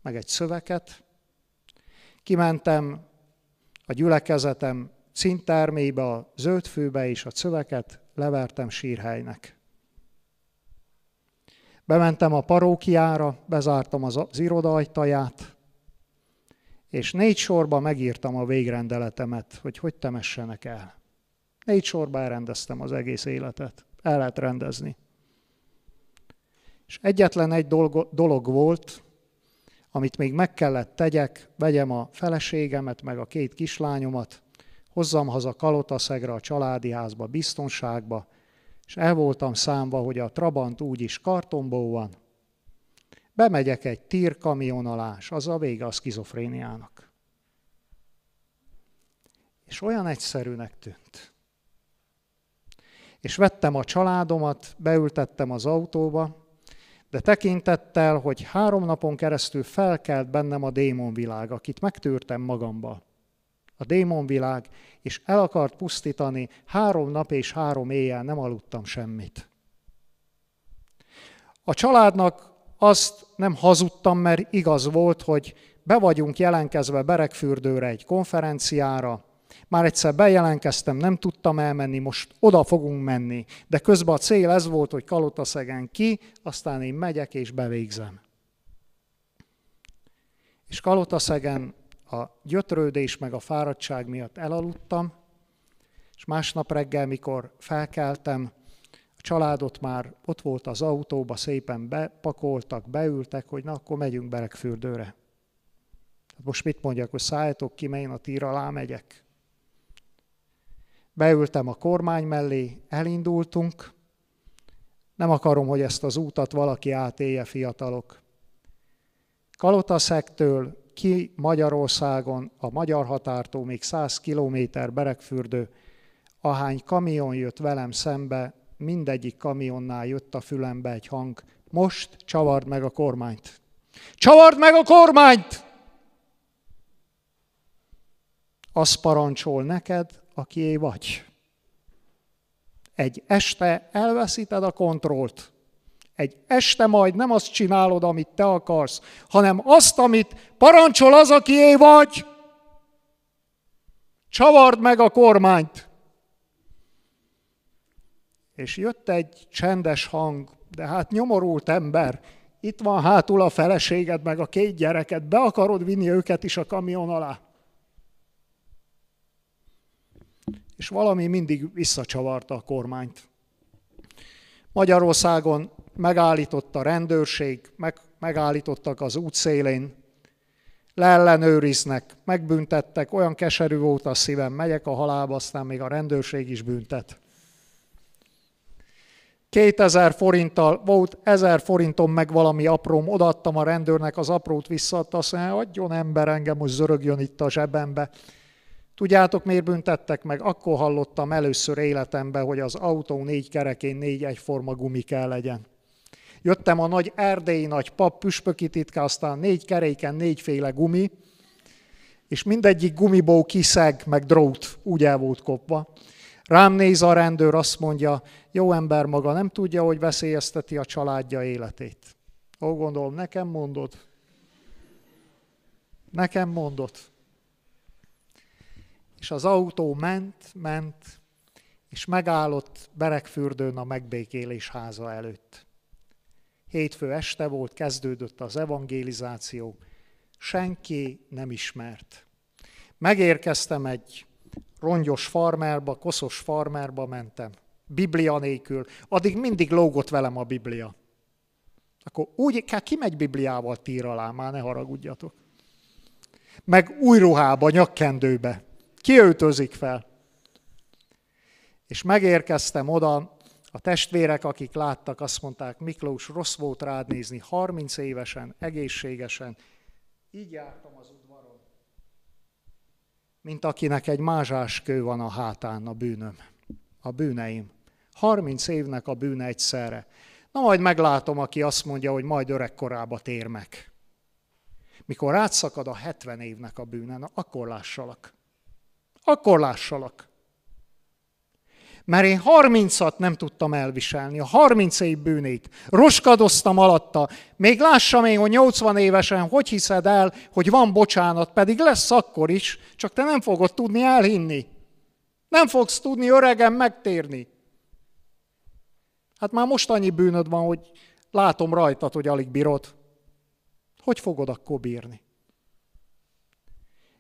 S1: meg egy szöveket, kimentem a gyülekezetem cintermébe, a zöldfőbe, és a szöveket levertem sírhelynek. Bementem a parókiára, bezártam az, az iroda ajtaját, és négy sorba megírtam a végrendeletemet, hogy hogy temessenek el. Négy sorba elrendeztem az egész életet el lehet rendezni. És egyetlen egy dolog, volt, amit még meg kellett tegyek, vegyem a feleségemet, meg a két kislányomat, hozzam haza Kalotaszegre, a családi házba, biztonságba, és el voltam számva, hogy a Trabant úgyis kartonból van. Bemegyek egy tírkamion alá, és az a vége a skizofréniának. És olyan egyszerűnek tűnt és vettem a családomat, beültettem az autóba, de tekintettel, hogy három napon keresztül felkelt bennem a démonvilág, akit megtűrtem magamba. A démonvilág, és el akart pusztítani, három nap és három éjjel nem aludtam semmit. A családnak azt nem hazudtam, mert igaz volt, hogy be vagyunk jelenkezve Berekfürdőre egy konferenciára, már egyszer bejelentkeztem, nem tudtam elmenni, most oda fogunk menni. De közben a cél ez volt, hogy Kalotaszegen ki, aztán én megyek és bevégzem. És Kalotaszegen a gyötrődés meg a fáradtság miatt elaludtam, és másnap reggel, mikor felkeltem, a családot már ott volt az autóba, szépen bepakoltak, beültek, hogy na, akkor megyünk Berekfürdőre. Hát most mit mondjak, hogy szálljatok ki, mert én a tír alá megyek. Beültem a kormány mellé, elindultunk. Nem akarom, hogy ezt az útat valaki átélje, fiatalok. Kalotaszegtől ki Magyarországon, a magyar határtól még 100 kilométer Berekfürdő, ahány kamion jött velem szembe, mindegyik kamionnál jött a fülembe egy hang, most csavard meg a kormányt. Csavard meg a kormányt! Azt parancsol neked, akié vagy. Egy este elveszíted a kontrollt. Egy este majd nem azt csinálod, amit te akarsz, hanem azt, amit parancsol az, akié vagy. Csavard meg a kormányt. És jött egy csendes hang, de hát nyomorult ember, itt van hátul a feleséged, meg a két gyereket, be akarod vinni őket is a kamion alá. És valami mindig visszacsavarta a kormányt. Magyarországon megállított a rendőrség, meg, megállítottak az útszélén, leellenőriznek, megbüntettek, olyan keserű volt a szívem, megyek a halálba, aztán még a rendőrség is büntet. 2000 forinttal, volt 1000 forintom meg valami apróm, odaadtam a rendőrnek, az aprót visszaadta, azt mondja, adjon ember engem, most zörögjön itt a zsebembe. Tudjátok, miért büntettek meg? Akkor hallottam először életemben, hogy az autó négy kerekén négy egyforma gumi kell legyen. Jöttem a nagy erdélyi nagy pap püspöki titka, aztán négy keréken négyféle gumi, és mindegyik gumiból kiszeg, meg drót, úgy el volt kopva. Rám néz a rendőr, azt mondja, jó ember maga nem tudja, hogy veszélyezteti a családja életét. Ó, gondolom, nekem mondod. Nekem mondod. És az autó ment, ment, és megállott Berekfürdőn a megbékélés háza előtt. Hétfő este volt, kezdődött az evangélizáció, senki nem ismert. Megérkeztem egy rongyos farmerba, koszos farmerba mentem, Biblia nélkül. Addig mindig lógott velem a Biblia. Akkor úgy kell, kimegy Bibliával tír alá, már ne haragudjatok. Meg új ruhába, nyakkendőbe. Kiöltözik fel. És megérkeztem oda, a testvérek, akik láttak, azt mondták, Miklós, rossz volt rád nézni, 30 évesen, egészségesen. Így jártam az udvaron, mint akinek egy mázsás kő van a hátán, a bűnöm, a bűneim. 30 évnek a bűne egyszerre. Na majd meglátom, aki azt mondja, hogy majd öregkorába tér meg. Mikor átszakad a 70 évnek a bűne, na akkor lássalak akkor lássalak. Mert én harmincat nem tudtam elviselni, a harminc év bűnét. Roskadoztam alatta. Még lássam én, hogy 80 évesen hogy hiszed el, hogy van bocsánat, pedig lesz akkor is, csak te nem fogod tudni elhinni. Nem fogsz tudni öregen megtérni. Hát már most annyi bűnöd van, hogy látom rajtad, hogy alig bírod. Hogy fogod akkor bírni?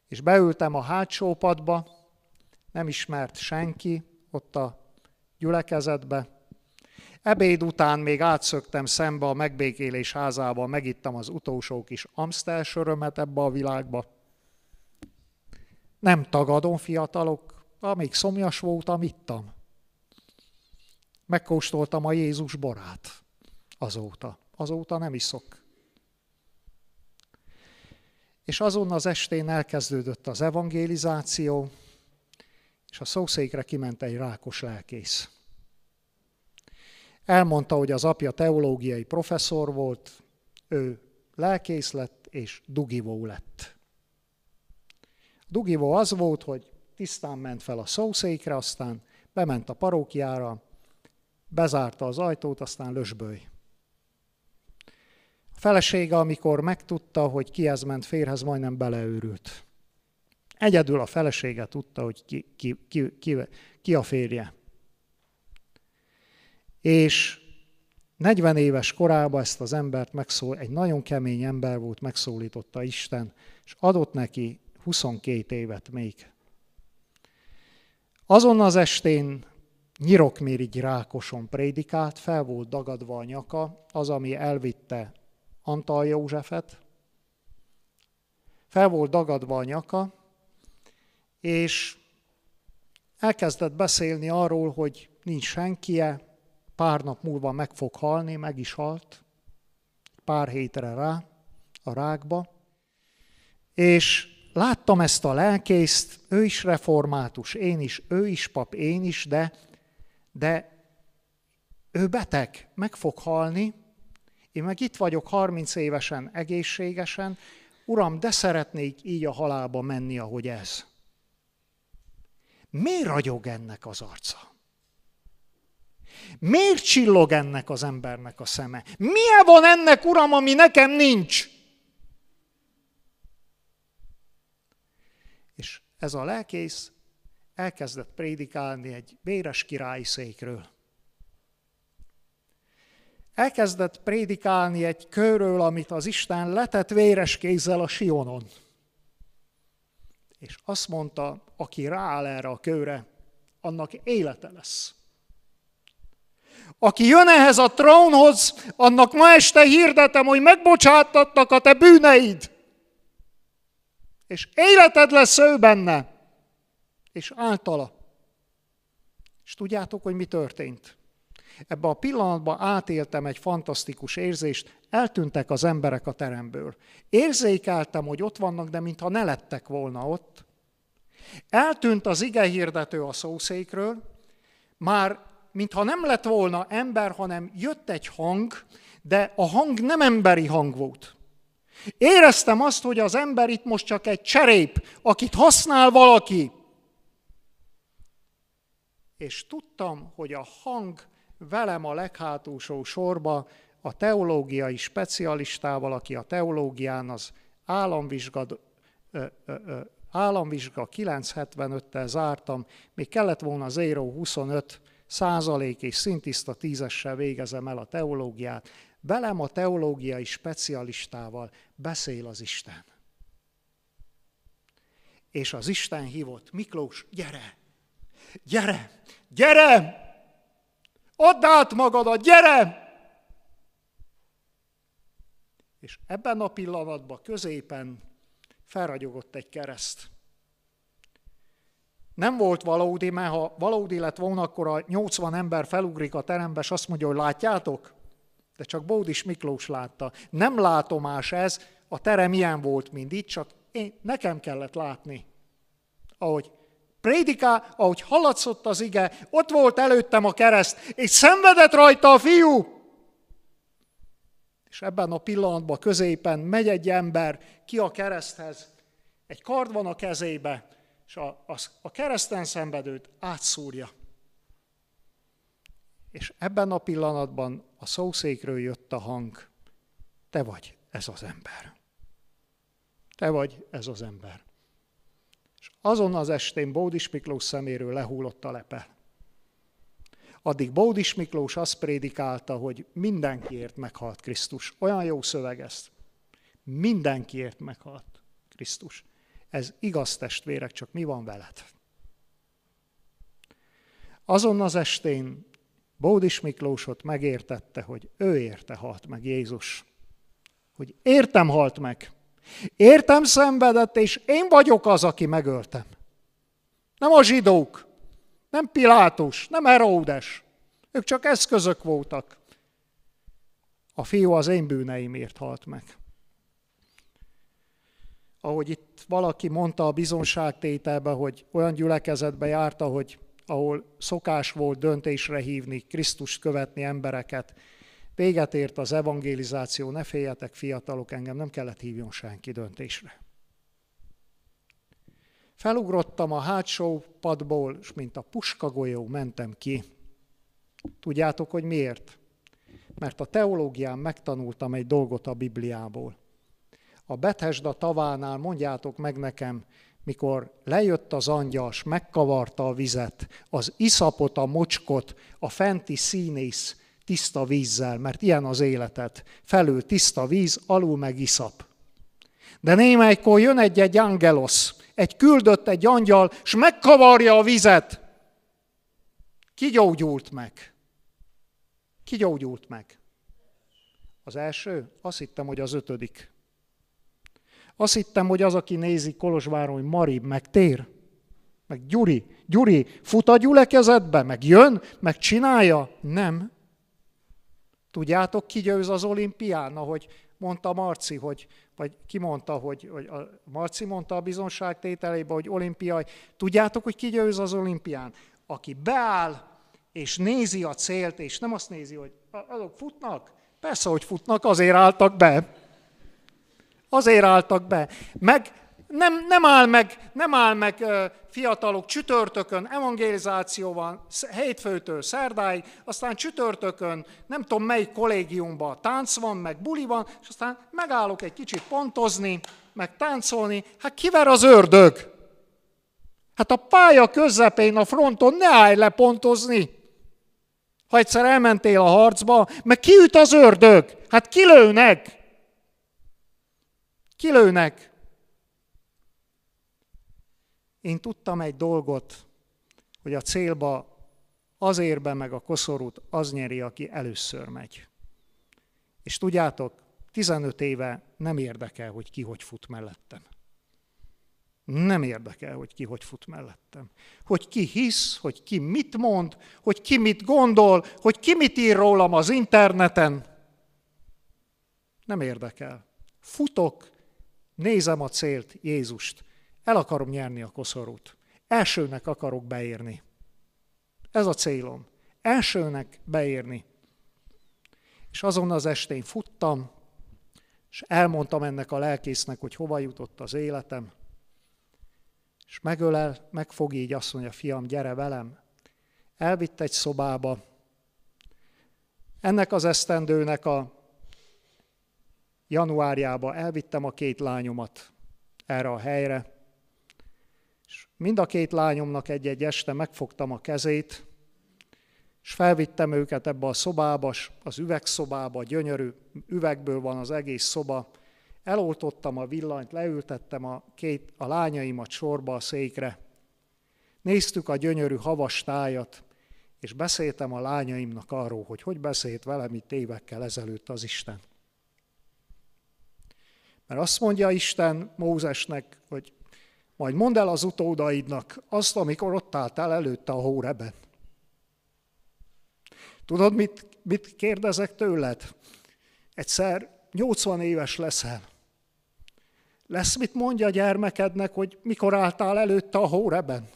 S1: És beültem a hátsó padba, nem ismert senki ott a gyülekezetbe. Ebéd után még átszöktem szembe a megbékélés házába, megittam az utolsó kis Amstel sörömet ebbe a világba. Nem tagadom, fiatalok, amíg szomjas voltam, ittam. Megkóstoltam a Jézus borát azóta. Azóta nem iszok. És azon az estén elkezdődött az evangélizáció, és a szószékre kiment egy rákos lelkész. Elmondta, hogy az apja teológiai professzor volt, ő lelkész lett, és dugivó lett. Dugivó az volt, hogy tisztán ment fel a szószékre, aztán bement a parókiára, bezárta az ajtót, aztán lösböly. A felesége, amikor megtudta, hogy kihez ment férhez, majdnem beleőrült. Egyedül a felesége tudta, hogy ki, ki, ki, ki, ki a férje. És 40 éves korában ezt az embert megszól, egy nagyon kemény ember volt, megszólította Isten, és adott neki 22 évet még. Azon az estén Nyirokmirigy Rákoson prédikált, fel volt dagadva a nyaka, az, ami elvitte Antal Józsefet, fel volt dagadva a nyaka, és elkezdett beszélni arról, hogy nincs senkie, pár nap múlva meg fog halni, meg is halt, pár hétre rá, a rákba, és láttam ezt a lelkészt, ő is református, én is, ő is pap, én is, de, de ő beteg, meg fog halni, én meg itt vagyok 30 évesen, egészségesen, Uram, de szeretnék így a halálba menni, ahogy ez. Miért ragyog ennek az arca? Miért csillog ennek az embernek a szeme? Milyen van ennek, Uram, ami nekem nincs? És ez a lelkész elkezdett prédikálni egy véres királyi székről. Elkezdett prédikálni egy körről, amit az Isten letett véres kézzel a Sionon. És azt mondta, aki rááll erre a kőre, annak élete lesz. Aki jön ehhez a trónhoz, annak ma este hirdetem, hogy megbocsátattak a te bűneid. És életed lesz ő benne. És általa. És tudjátok, hogy mi történt? Ebben a pillanatban átéltem egy fantasztikus érzést, eltűntek az emberek a teremből. Érzékeltem, hogy ott vannak, de mintha ne lettek volna ott. Eltűnt az ige hirdető a szószékről, már mintha nem lett volna ember, hanem jött egy hang, de a hang nem emberi hang volt. Éreztem azt, hogy az ember itt most csak egy cserép, akit használ valaki. És tudtam, hogy a hang velem a leghátulsó sorba a teológiai specialistával, aki a teológián az államvizsga, ö, ö, ö, államvizsga 975-tel zártam, még kellett volna 025 százalék és szintiszta tízessel végezem el a teológiát, velem a teológiai specialistával beszél az Isten. És az Isten hívott, Miklós, gyere, gyere, gyere, add át magadat, gyere! És ebben a pillanatban középen felragyogott egy kereszt. Nem volt valódi, mert ha valódi lett volna, akkor a 80 ember felugrik a terembe, és azt mondja, hogy látjátok? De csak Bódis Miklós látta. Nem látomás ez, a terem ilyen volt, mint itt, csak én, nekem kellett látni. Ahogy prédiká, ahogy hallatszott az ige, ott volt előttem a kereszt, és szenvedett rajta a fiú. És ebben a pillanatban középen megy egy ember ki a kereszthez, egy kard van a kezébe, és a, a, a kereszten szenvedőt átszúrja. És ebben a pillanatban a szószékről jött a hang, te vagy ez az ember. Te vagy ez az ember. És azon az estén Bódis Miklós szeméről lehullott a lepe. Addig Bódis Miklós azt prédikálta, hogy mindenkiért meghalt Krisztus. Olyan jó szöveg ez. Mindenkiért meghalt Krisztus. Ez igaz testvérek, csak mi van veled? Azon az estén Bódis Miklósot megértette, hogy ő érte halt meg Jézus. Hogy értem halt meg. Értem szenvedett, és én vagyok az, aki megöltem. Nem a zsidók, nem Pilátus, nem Heródes. Ők csak eszközök voltak. A fiú az én bűneimért halt meg ahogy itt valaki mondta a bizonságtételbe, hogy olyan gyülekezetbe járta, hogy ahol szokás volt döntésre hívni, Krisztus követni embereket. Véget ért az evangelizáció, ne féljetek fiatalok, engem nem kellett hívjon senki döntésre. Felugrottam a hátsó padból, és mint a puskagolyó mentem ki. Tudjátok, hogy miért? mert a teológián megtanultam egy dolgot a Bibliából. A Bethesda tavánál mondjátok meg nekem, mikor lejött az angyas, megkavarta a vizet, az iszapot, a mocskot, a fenti színész tiszta vízzel, mert ilyen az életet. Felül tiszta víz, alul meg iszap. De némelykor jön egy-egy angelos, egy küldött egy angyal, és megkavarja a vizet. Ki gyógyult meg? Ki gyógyult meg? Az első? Azt hittem, hogy az ötödik. Azt hittem, hogy az, aki nézi Kolozsváron, hogy Marib, meg tér, meg Gyuri. Gyuri, fut a gyülekezetbe, meg jön, meg csinálja. Nem. Tudjátok, ki győz az olimpián, ahogy mondta Marci, hogy, vagy ki mondta, hogy, hogy a Marci mondta a bizonságtételébe, hogy olimpiai. Tudjátok, hogy ki győz az olimpián? Aki beáll, és nézi a célt, és nem azt nézi, hogy azok futnak. Persze, hogy futnak, azért álltak be. Azért álltak be. Meg nem, nem, áll meg, nem áll meg fiatalok csütörtökön, evangelizáció van hétfőtől szerdáig, aztán csütörtökön nem tudom melyik kollégiumban tánc van, meg buli van, és aztán megállok egy kicsit pontozni, meg táncolni. Hát kiver az ördög? Hát a pálya közepén a fronton ne állj le pontozni. Ha egyszer elmentél a harcba, meg kiüt az ördög? Hát kilőnek. Kilőnek. Én tudtam egy dolgot, hogy a célba azért be meg a koszorút az nyeri, aki először megy. És tudjátok, 15 éve nem érdekel, hogy ki hogy fut mellettem. Nem érdekel, hogy ki hogy fut mellettem. Hogy ki hisz, hogy ki mit mond, hogy ki mit gondol, hogy ki mit ír rólam az interneten. Nem érdekel. Futok, nézem a célt, Jézust. El akarom nyerni a koszorút. Elsőnek akarok beérni. Ez a célom. Elsőnek beérni. És azon az estén futtam, és elmondtam ennek a lelkésznek, hogy hova jutott az életem. És megölel, megfog így, azt mondja, fiam, gyere velem. Elvitt egy szobába. Ennek az esztendőnek a januárjába elvittem a két lányomat erre a helyre, mind a két lányomnak egy-egy este megfogtam a kezét, és felvittem őket ebbe a szobába, az üvegszobába, gyönyörű üvegből van az egész szoba. Eloltottam a villanyt, leültettem a, két, a lányaimat sorba a székre. Néztük a gyönyörű havas tájat, és beszéltem a lányaimnak arról, hogy hogy beszélt velem itt évekkel ezelőtt az Isten. Mert azt mondja Isten Mózesnek, hogy majd mondd el az utódaidnak azt, amikor ott álltál előtte a hóreben. Tudod, mit, mit kérdezek tőled? Egyszer 80 éves leszel. Lesz mit mondja a gyermekednek, hogy mikor álltál előtte a hóreben?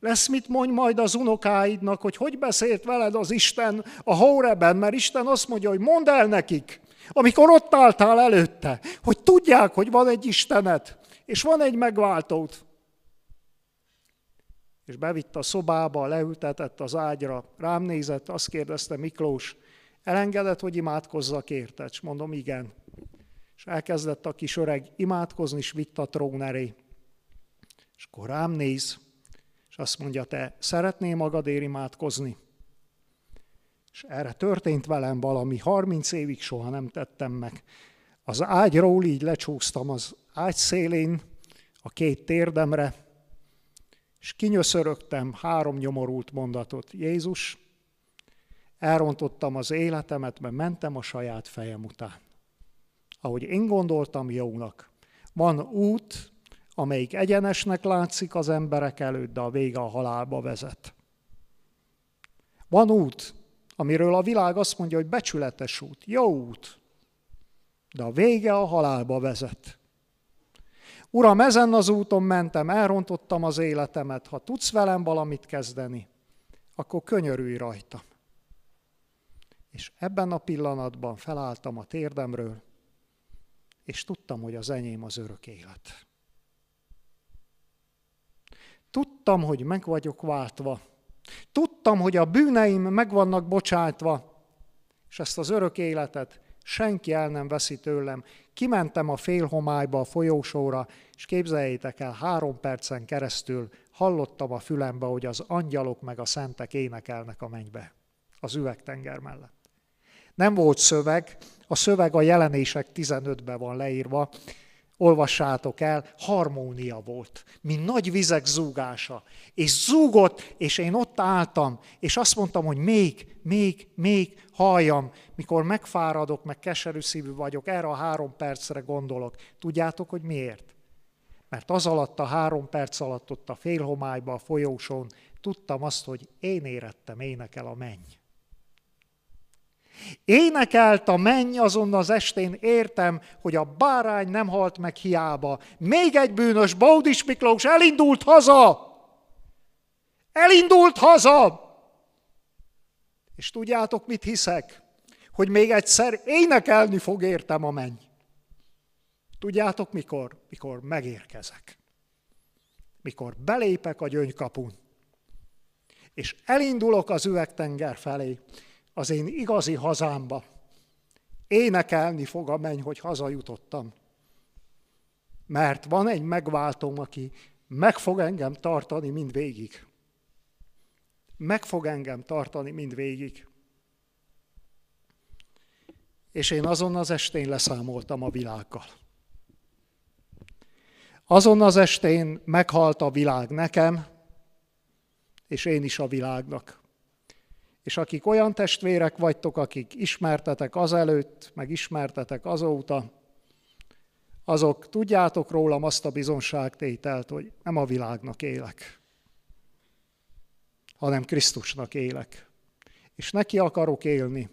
S1: Lesz mit mondj majd az unokáidnak, hogy hogy beszélt veled az Isten a hóreben, mert Isten azt mondja, hogy mondd el nekik, amikor ott álltál előtte, hogy tudják, hogy van egy Istenet, és van egy megváltót. És bevitt a szobába, leültetett az ágyra, rám nézett, azt kérdezte Miklós, elengedett, hogy imádkozzak érted? És mondom, igen. És elkezdett a kis öreg imádkozni, és vitt a trón elé. És akkor rám néz, és azt mondja, te szeretnél magadért imádkozni? És erre történt velem valami, 30 évig soha nem tettem meg. Az ágyról így lecsúsztam az ágy szélén, a két térdemre, és kinyöszörögtem három nyomorult mondatot. Jézus, elrontottam az életemet, mert mentem a saját fejem után. Ahogy én gondoltam jónak. Van út, amelyik egyenesnek látszik az emberek előtt, de a vége a halálba vezet. Van út, amiről a világ azt mondja, hogy becsületes út, jó út, de a vége a halálba vezet. Uram, ezen az úton mentem, elrontottam az életemet, ha tudsz velem valamit kezdeni, akkor könyörülj rajta. És ebben a pillanatban felálltam a térdemről, és tudtam, hogy az enyém az örök élet. Tudtam, hogy meg vagyok váltva, Tudtam, hogy a bűneim meg vannak bocsátva, és ezt az örök életet senki el nem veszi tőlem. Kimentem a félhomályba a folyósóra, és képzeljétek el, három percen keresztül hallottam a fülembe, hogy az angyalok meg a szentek énekelnek a mennybe, az üvegtenger mellett. Nem volt szöveg, a szöveg a jelenések 15-ben van leírva, olvassátok el, harmónia volt, mint nagy vizek zúgása. És zúgott, és én ott álltam, és azt mondtam, hogy még, még, még halljam, mikor megfáradok, meg keserű szívű vagyok, erre a három percre gondolok. Tudjátok, hogy miért? Mert az alatt a három perc alatt ott a félhomályba, a folyósón tudtam azt, hogy én érettem, énekel a menny. Énekelt a menny azon az estén, értem, hogy a bárány nem halt meg hiába. Még egy bűnös, Baudis Miklós elindult haza! Elindult haza! És tudjátok, mit hiszek? Hogy még egyszer énekelni fog értem a menny. Tudjátok mikor? Mikor megérkezek. Mikor belépek a gyöngykapun. És elindulok az üvegtenger felé, az én igazi hazámba. Énekelni fog a menny, hogy hazajutottam. Mert van egy megváltom, aki meg fog engem tartani mind végig. Meg fog engem tartani mind végig. És én azon az estén leszámoltam a világgal. Azon az estén meghalt a világ nekem, és én is a világnak. És akik olyan testvérek vagytok, akik ismertetek azelőtt, meg ismertetek azóta, azok tudjátok rólam azt a bizonságtételt, hogy nem a világnak élek, hanem Krisztusnak élek. És neki akarok élni.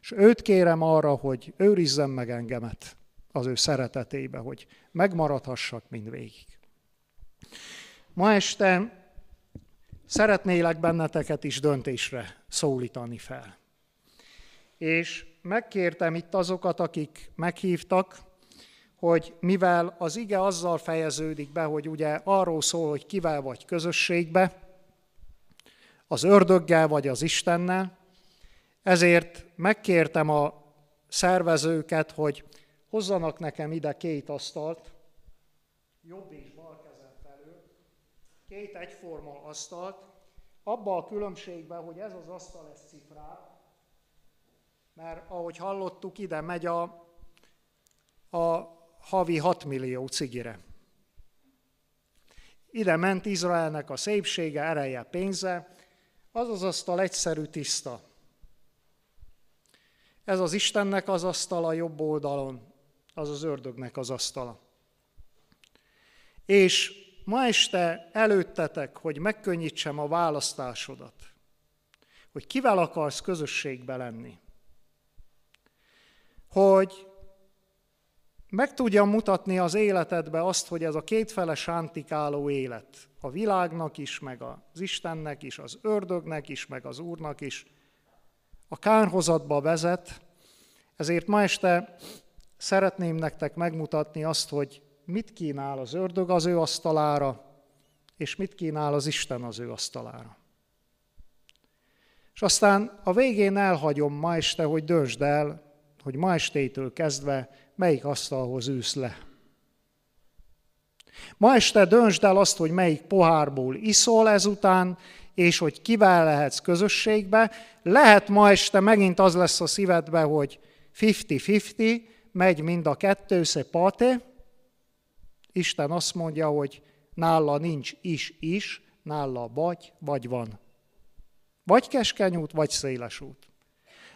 S1: És őt kérem arra, hogy őrizzen meg engemet az ő szeretetébe, hogy megmaradhassak mindvégig. Ma este szeretnélek benneteket is döntésre szólítani fel. És megkértem itt azokat, akik meghívtak, hogy mivel az ige azzal fejeződik be, hogy ugye arról szól, hogy kivel vagy közösségbe, az ördöggel vagy az Istennel, ezért megkértem a szervezőket, hogy hozzanak nekem ide két asztalt, jobb és bal kezem felül, két egyforma asztalt, abba a különbségben, hogy ez az asztal ez cifrál, mert ahogy hallottuk, ide megy a, a havi 6 millió cigire. Ide ment Izraelnek a szépsége, ereje, pénze, az az asztal egyszerű, tiszta. Ez az Istennek az asztala jobb oldalon, az az ördögnek az asztala. És ma este előttetek, hogy megkönnyítsem a választásodat, hogy kivel akarsz közösségbe lenni, hogy meg tudjam mutatni az életedbe azt, hogy ez a kétfele sántikáló élet, a világnak is, meg az Istennek is, az ördögnek is, meg az Úrnak is, a kárhozatba vezet, ezért ma este szeretném nektek megmutatni azt, hogy mit kínál az ördög az ő asztalára, és mit kínál az Isten az ő asztalára. És aztán a végén elhagyom ma este, hogy döntsd el, hogy ma estétől kezdve melyik asztalhoz ülsz le. Ma este döntsd el azt, hogy melyik pohárból iszol ezután, és hogy kivel lehetsz közösségbe. Lehet ma este megint az lesz a szívedbe, hogy 50-50, megy mind a kettő, se pate, Isten azt mondja, hogy nála nincs is-is, nála vagy, vagy van. Vagy keskeny út, vagy széles út.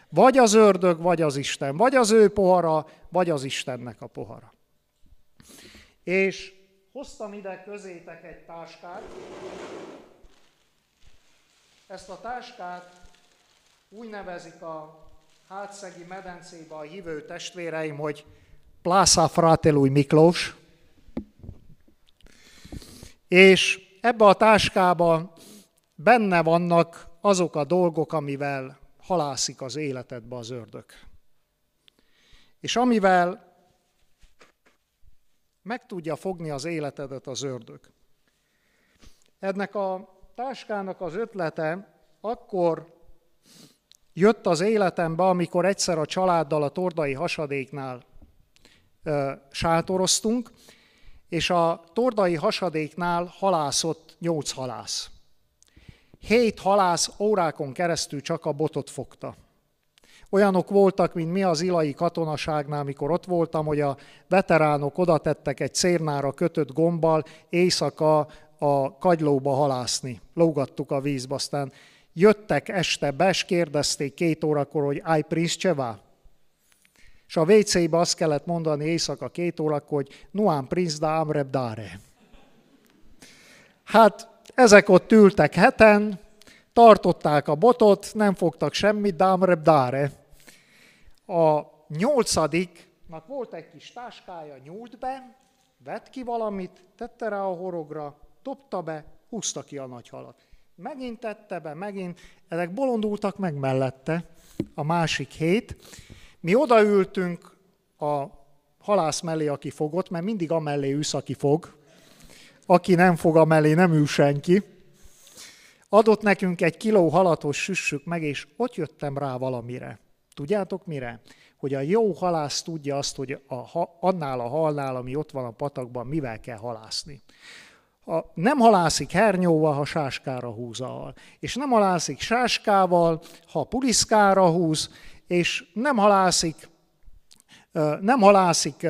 S1: Vagy az ördög, vagy az Isten. Vagy az ő pohara, vagy az Istennek a pohara. És hoztam ide közétek egy táskát. Ezt a táskát úgy nevezik a hátszegi medencébe a hívő testvéreim, hogy Plászá Fratelui Miklós, és ebbe a táskába benne vannak azok a dolgok, amivel halászik az életedbe az ördög. És amivel meg tudja fogni az életedet az ördög. Ennek a táskának az ötlete akkor jött az életembe, amikor egyszer a családdal a tordai hasadéknál ö, sátoroztunk, és a tordai hasadéknál halászott nyolc halász. Hét halász órákon keresztül csak a botot fogta. Olyanok voltak, mint mi az ilai katonaságnál, mikor ott voltam, hogy a veteránok oda tettek egy cérnára kötött gombbal éjszaka a kagylóba halászni. Lógattuk a vízbe, aztán jöttek este be, és kérdezték két órakor, hogy I Prince Csevá? És a WC-be azt kellett mondani éjszaka két órakor, hogy Nuan Prince da Amreb Dare. Hát ezek ott ültek heten, tartották a botot, nem fogtak semmit, de Amreb Dare. A nyolcadiknak volt egy kis táskája, nyúlt be, vett ki valamit, tette rá a horogra, dobta be, húzta ki a nagy halat. Megint tette be, megint, ezek bolondultak meg mellette, a másik hét. Mi odaültünk a halász mellé, aki fogott, mert mindig amellé üsz, aki fog. Aki nem fog a mellé, nem ül senki. Adott nekünk egy kiló halatos süssük meg, és ott jöttem rá valamire. Tudjátok mire? Hogy a jó halász tudja azt, hogy a, annál a halnál, ami ott van a patakban, mivel kell halászni. A, nem halászik hernyóval, ha sáskára húz a hal. És nem halászik sáskával, ha puliszkára húz, és nem halászik, nem halászik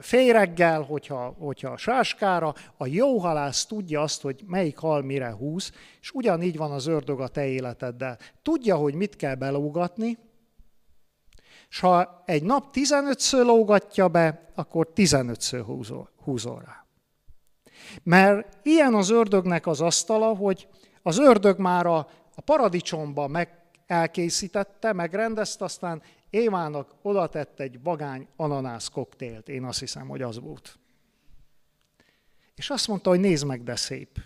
S1: féreggel, hogyha, hogyha sáskára, a jó halász tudja azt, hogy melyik hal mire húz, és ugyanígy van az ördög a te életeddel. Tudja, hogy mit kell belógatni, és ha egy nap 15-ször lógatja be, akkor 15-ször húzol, húzol rá. Mert ilyen az ördögnek az asztala, hogy az ördög már a, a paradicsomba meg elkészítette, megrendezte, aztán Évának oda tett egy bagány ananász koktélt. Én azt hiszem, hogy az volt. És azt mondta, hogy nézd meg, de szép.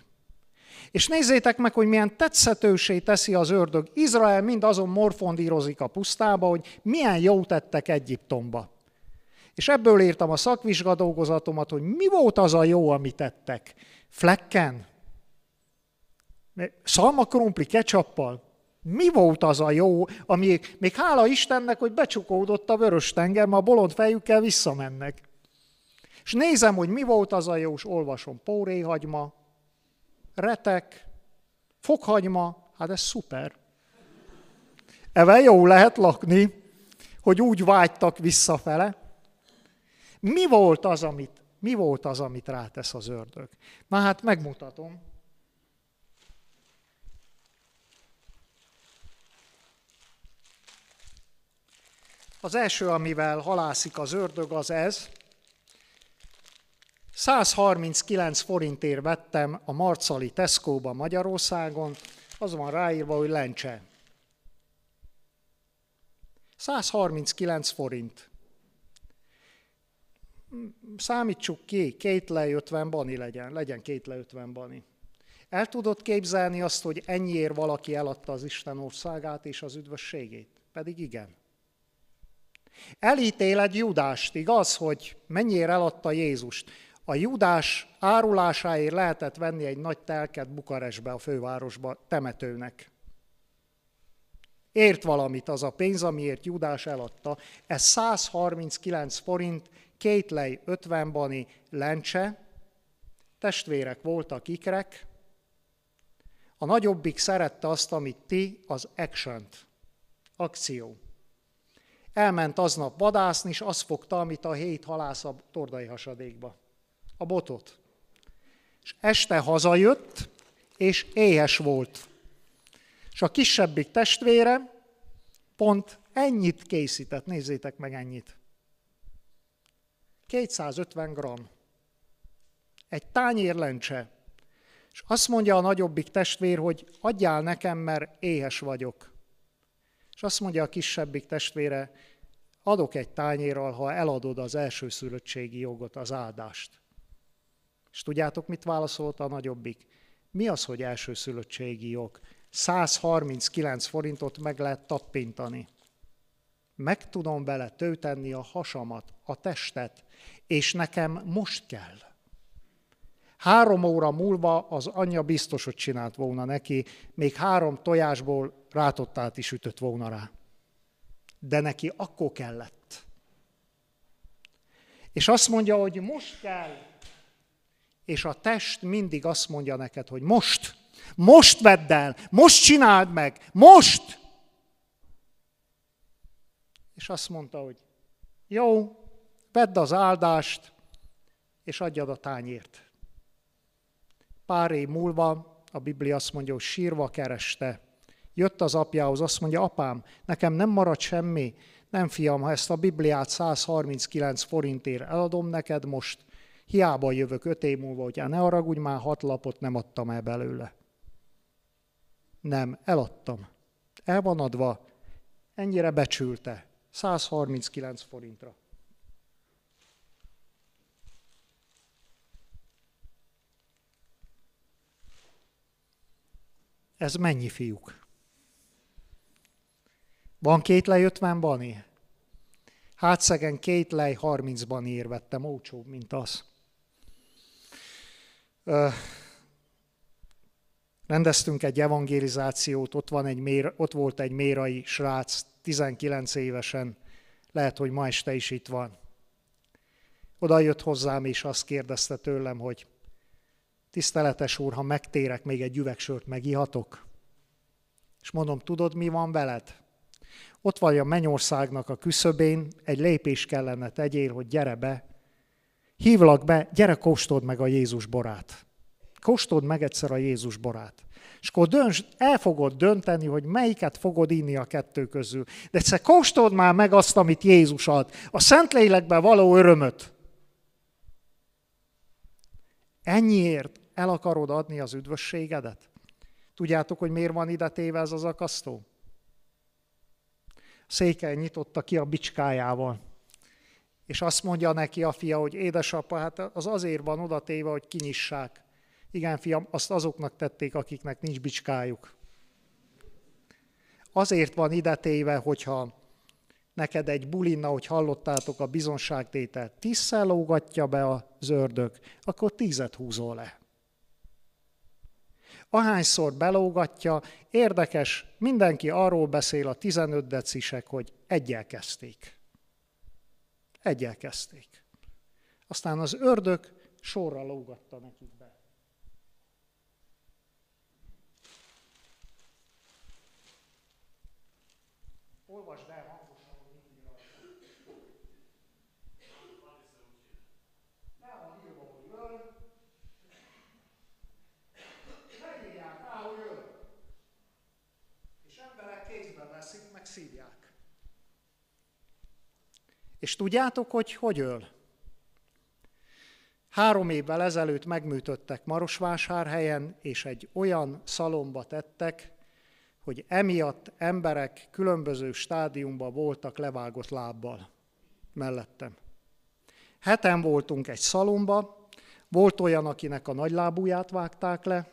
S1: És nézzétek meg, hogy milyen tetszetősé teszi az ördög. Izrael mind azon morfondírozik a pusztába, hogy milyen jó tettek Egyiptomba. És ebből írtam a szakvizsgadolgozatomat, hogy mi volt az a jó, amit tettek. Flekken? Szalma krumpli? Mi volt az a jó, ami még hála Istennek, hogy becsukódott a vörös tenger, ma a bolond fejükkel visszamennek. És nézem, hogy mi volt az a jó, és olvasom, póréhagyma, retek, fokhagyma, hát ez szuper. Evel jó lehet lakni, hogy úgy vágytak visszafele. Mi volt az, amit, mi volt az, amit rátesz az ördög? Na hát megmutatom. Az első, amivel halászik az ördög, az ez. 139 forintért vettem a Marcali Tesco-ba Magyarországon, az van ráírva, hogy lencse. 139 forint. Számítsuk ki, két le 50 bani legyen, legyen két le 50 bani. El tudod képzelni azt, hogy ennyiért valaki eladta az Isten országát és az üdvösségét? Pedig igen. Elítél egy Judást, igaz, hogy mennyire eladta Jézust. A Judás árulásáért lehetett venni egy nagy telket Bukarestbe, a fővárosba, temetőnek. Ért valamit az a pénz, amiért Judás eladta. Ez 139 forint, két lej 50 bani lencse, testvérek voltak ikrek, a nagyobbik szerette azt, amit ti, az action akció. Elment aznap vadászni, és azt fogta, amit a hét halász a tordai hasadékba. A botot. És este hazajött, és éhes volt. És a kisebbik testvére pont ennyit készített, nézzétek meg ennyit. 250 gram. Egy tányér lencse. És azt mondja a nagyobbik testvér, hogy adjál nekem, mert éhes vagyok. És azt mondja a kisebbik testvére, adok egy tányérral, ha eladod az elsőszülöttségi jogot, az áldást. És tudjátok, mit válaszolt a nagyobbik? Mi az, hogy elsőszülöttségi jog? 139 forintot meg lehet tappintani. Meg tudom vele tölteni a hasamat, a testet, és nekem most kell. Három óra múlva az anyja biztos, hogy csinált volna neki, még három tojásból rátottát is ütött volna rá. De neki akkor kellett. És azt mondja, hogy most kell. És a test mindig azt mondja neked, hogy most, most vedd el, most csináld meg, most! És azt mondta, hogy jó, vedd az áldást, és adjad a tányért. Pár év múlva a Biblia azt mondja, hogy sírva kereste. Jött az apjához, azt mondja, apám, nekem nem marad semmi, nem fiam, ha ezt a Bibliát 139 forintért eladom neked most, hiába jövök öt év múlva, hogy ne haragudj, már hat lapot nem adtam el belőle. Nem, eladtam. El van adva, ennyire becsülte, 139 forintra. Ez mennyi fiúk? Van két lej 50 bani? Hátszegen két lej 30 bani vettem, olcsóbb, mint az. Ö, rendeztünk egy evangelizációt, ott, van egy mér, ott volt egy mérai srác, 19 évesen, lehet, hogy ma este is itt van. Oda jött hozzám, és azt kérdezte tőlem, hogy tiszteletes úr, ha megtérek, még egy üvegsört megihatok? És mondom, tudod, mi van veled? Ott vagy a mennyországnak a küszöbén, egy lépés kellene tegyél, hogy gyere be, hívlak be, gyere kóstold meg a Jézus borát. Kóstold meg egyszer a Jézus borát. És akkor dönts, el fogod dönteni, hogy melyiket fogod inni a kettő közül. De egyszer kóstold már meg azt, amit Jézus ad. A Szentlélekben való örömöt. Ennyiért el akarod adni az üdvösségedet? Tudjátok, hogy miért van ide téve ez az akasztó? Székely nyitotta ki a bicskájával. És azt mondja neki a fia, hogy édesapa, hát az azért van oda téve, hogy kinyissák. Igen, fiam, azt azoknak tették, akiknek nincs bicskájuk. Azért van ide téve, hogyha neked egy bulinna, hogy hallottátok a bizonságtételt, tízszer lógatja be az ördög, akkor tízet húzol le. Ahányszor belógatja, érdekes, mindenki arról beszél a 15 decisek, hogy egyel kezdték. Egyel kezdték. Aztán az ördög sorra lógatta nekik be. Olvasd el hangosan, hogy mit ír Le van írva, hogy öl, Vegyél rá, hogy öl. És emberek kézben veszik, meg szívják. És tudjátok, hogy hogy öl? Három évvel ezelőtt megműtöttek Marosvásárhelyen, és egy olyan szalomba tettek, hogy emiatt emberek különböző stádiumban voltak levágott lábbal mellettem. Heten voltunk egy szalomba, volt olyan, akinek a nagylábúját vágták le,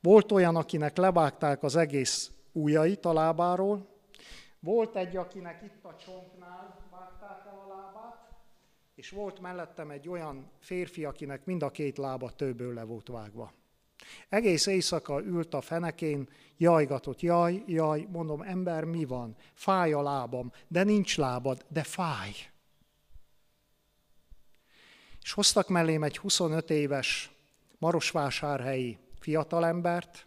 S1: volt olyan, akinek levágták az egész ujjait a lábáról, volt egy, akinek itt a csonknál vágták el a lábát, és volt mellettem egy olyan férfi, akinek mind a két lába többől le volt vágva. Egész éjszaka ült a fenekén, jajgatott, jaj, jaj, mondom, ember, mi van? Fáj a lábam, de nincs lábad, de fáj. És hoztak mellém egy 25 éves marosvásárhelyi fiatalembert,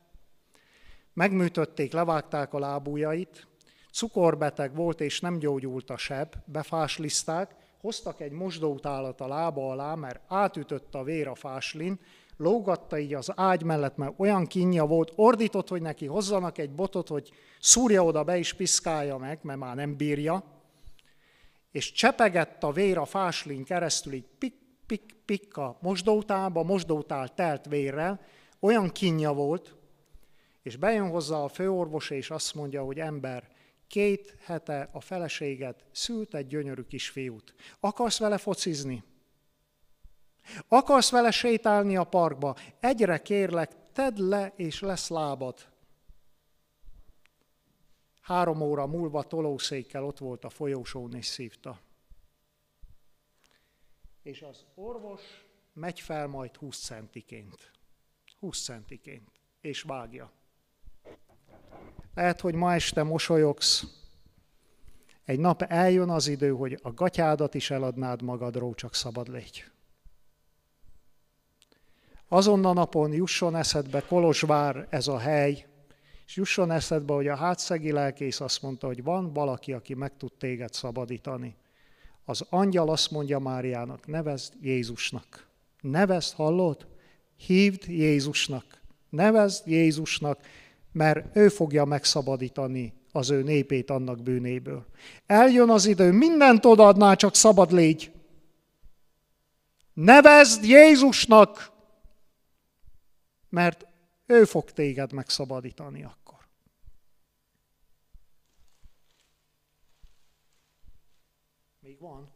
S1: megműtötték, levágták a lábujjait, cukorbeteg volt és nem gyógyult a seb, befáslizták, hoztak egy mosdótálat a lába alá, mert átütött a vér a fáslin, lógatta így az ágy mellett, mert olyan kínja volt, ordított, hogy neki hozzanak egy botot, hogy szúrja oda be és piszkálja meg, mert már nem bírja, és csepegett a vér a fáslin keresztül, így pik, pik, pik a mosdótálba, mosdótál telt vérrel, olyan kínja volt, és bejön hozzá a főorvos, és azt mondja, hogy ember, két hete a feleséget szült egy gyönyörű kisfiút. Akarsz vele focizni? Akarsz vele sétálni a parkba? Egyre kérlek, tedd le, és lesz lábad. Három óra múlva tolószékkel ott volt a folyósón, és szívta. És az orvos megy fel majd 20 centiként. 20 centiként. És vágja. Lehet, hogy ma este mosolyogsz, egy nap eljön az idő, hogy a gatyádat is eladnád magadról, csak szabad légy. Azon a napon jusson eszedbe Kolozsvár ez a hely, és jusson eszedbe, hogy a hátszegi lelkész azt mondta, hogy van valaki, aki meg tud téged szabadítani. Az angyal azt mondja Máriának, nevezd Jézusnak. Nevezd, hallod? Hívd Jézusnak. Nevezd Jézusnak, mert ő fogja megszabadítani az ő népét annak bűnéből. Eljön az idő, mindent odaadná, csak szabad légy. Nevezd Jézusnak, mert ő fog téged megszabadítani akkor. Még van?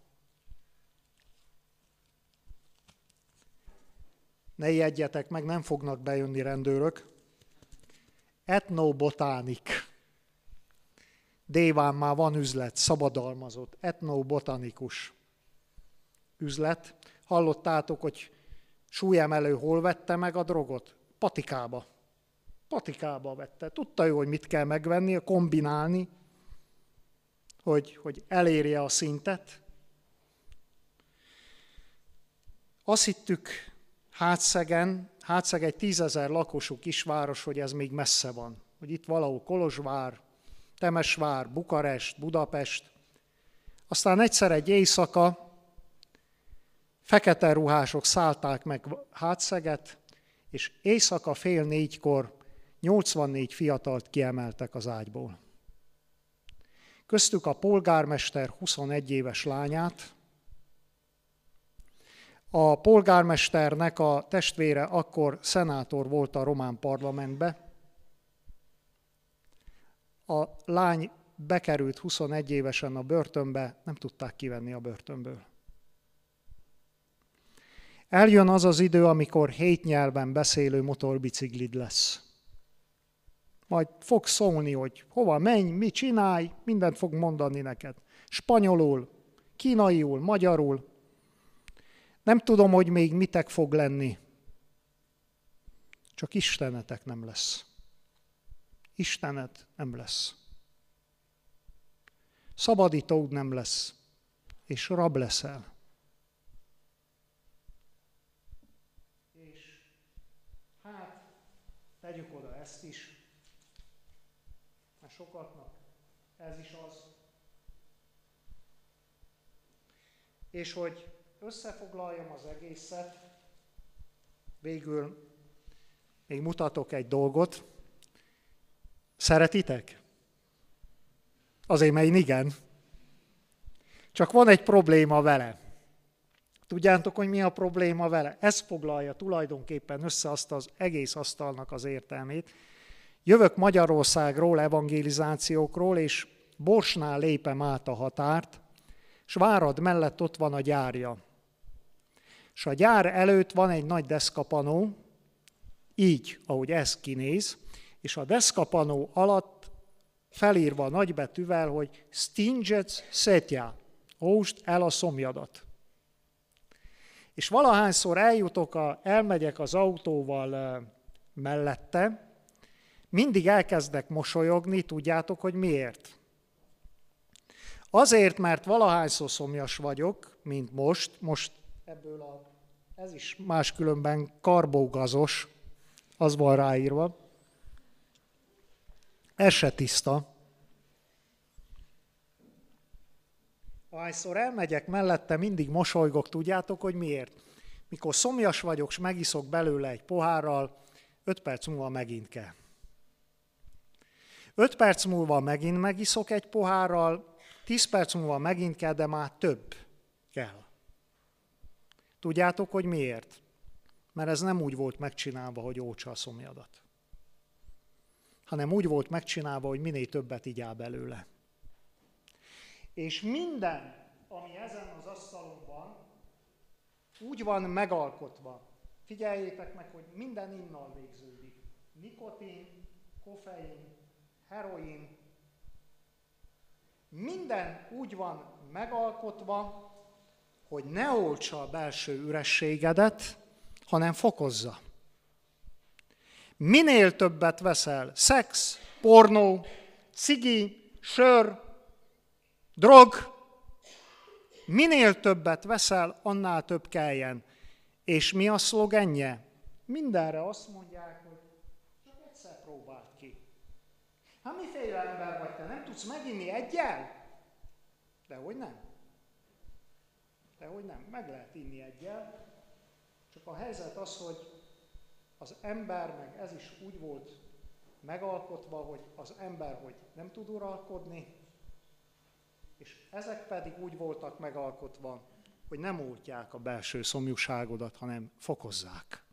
S1: Ne ijedjetek meg, nem fognak bejönni rendőrök. Etnobotánik. Déván már van üzlet, szabadalmazott, etnobotanikus üzlet. Hallottátok, hogy súlyemelő hol vette meg a drogot? Patikába. Patikába vette. Tudta ő, hogy mit kell megvenni, kombinálni, hogy, hogy elérje a szintet. Azt hittük Hátszegen, Hátszeg egy tízezer lakosú kisváros, hogy ez még messze van. Hogy itt valahol Kolozsvár, Temesvár, Bukarest, Budapest. Aztán egyszer egy éjszaka fekete ruhások szállták meg Hátszeget, és éjszaka fél négykor 84 fiatalt kiemeltek az ágyból. Köztük a polgármester 21 éves lányát, a polgármesternek a testvére akkor szenátor volt a román parlamentbe, a lány bekerült 21 évesen a börtönbe, nem tudták kivenni a börtönből. Eljön az az idő, amikor hét nyelven beszélő motorbiciklid lesz. Majd fog szólni, hogy hova menj, mit csinálj, mindent fog mondani neked. Spanyolul, kínaiul, magyarul. Nem tudom, hogy még mitek fog lenni. Csak Istenetek nem lesz. Istenet nem lesz. Szabadítód nem lesz, és rab leszel. És hát, tegyük oda ezt is, mert sokatnak ez is az. És hogy összefoglaljam az egészet, végül még mutatok egy dolgot, Szeretitek? Azért, mert én igen. Csak van egy probléma vele. Tudjátok, hogy mi a probléma vele? Ez foglalja tulajdonképpen össze azt az egész asztalnak az értelmét. Jövök Magyarországról, evangelizációkról, és Borsnál lépem át a határt, és Várad mellett ott van a gyárja. És a gyár előtt van egy nagy deszkapanó, így, ahogy ez kinéz, és a deszkapanó alatt felírva nagybetűvel, hogy stingetsz setja, óst el a szomjadat. És valahányszor eljutok, a, elmegyek az autóval mellette, mindig elkezdek mosolyogni, tudjátok, hogy miért? Azért, mert valahányszor szomjas vagyok, mint most, most ebből a, ez is máskülönben karbógazos, az van ráírva, ez se tiszta. Ahányszor elmegyek mellette, mindig mosolygok, tudjátok, hogy miért? Mikor szomjas vagyok, és megiszok belőle egy pohárral, öt perc múlva megint kell. Öt perc múlva megint megiszok egy pohárral, tíz perc múlva megint kell, de már több kell. Tudjátok, hogy miért? Mert ez nem úgy volt megcsinálva, hogy ócsa a szomjadat hanem úgy volt megcsinálva, hogy minél többet igyál belőle. És minden, ami ezen az asztalon van, úgy van megalkotva. Figyeljétek meg, hogy minden innal végződik. Nikotin, koffein, heroin, minden úgy van megalkotva, hogy ne oltsa a belső ürességedet, hanem fokozza. Minél többet veszel, szex, pornó, cigi, sör, drog, minél többet veszel, annál több kelljen. És mi a szlogenje? Mindenre azt mondják, hogy csak egyszer próbáld ki. Hát miféle ember vagy te, nem tudsz meginni egyel? De hogy nem. De hogy nem, meg lehet inni egyel, csak a helyzet az, hogy az ember, meg ez is úgy volt megalkotva, hogy az ember, hogy nem tud uralkodni, és ezek pedig úgy voltak megalkotva, hogy nem útják a belső szomjúságodat, hanem fokozzák.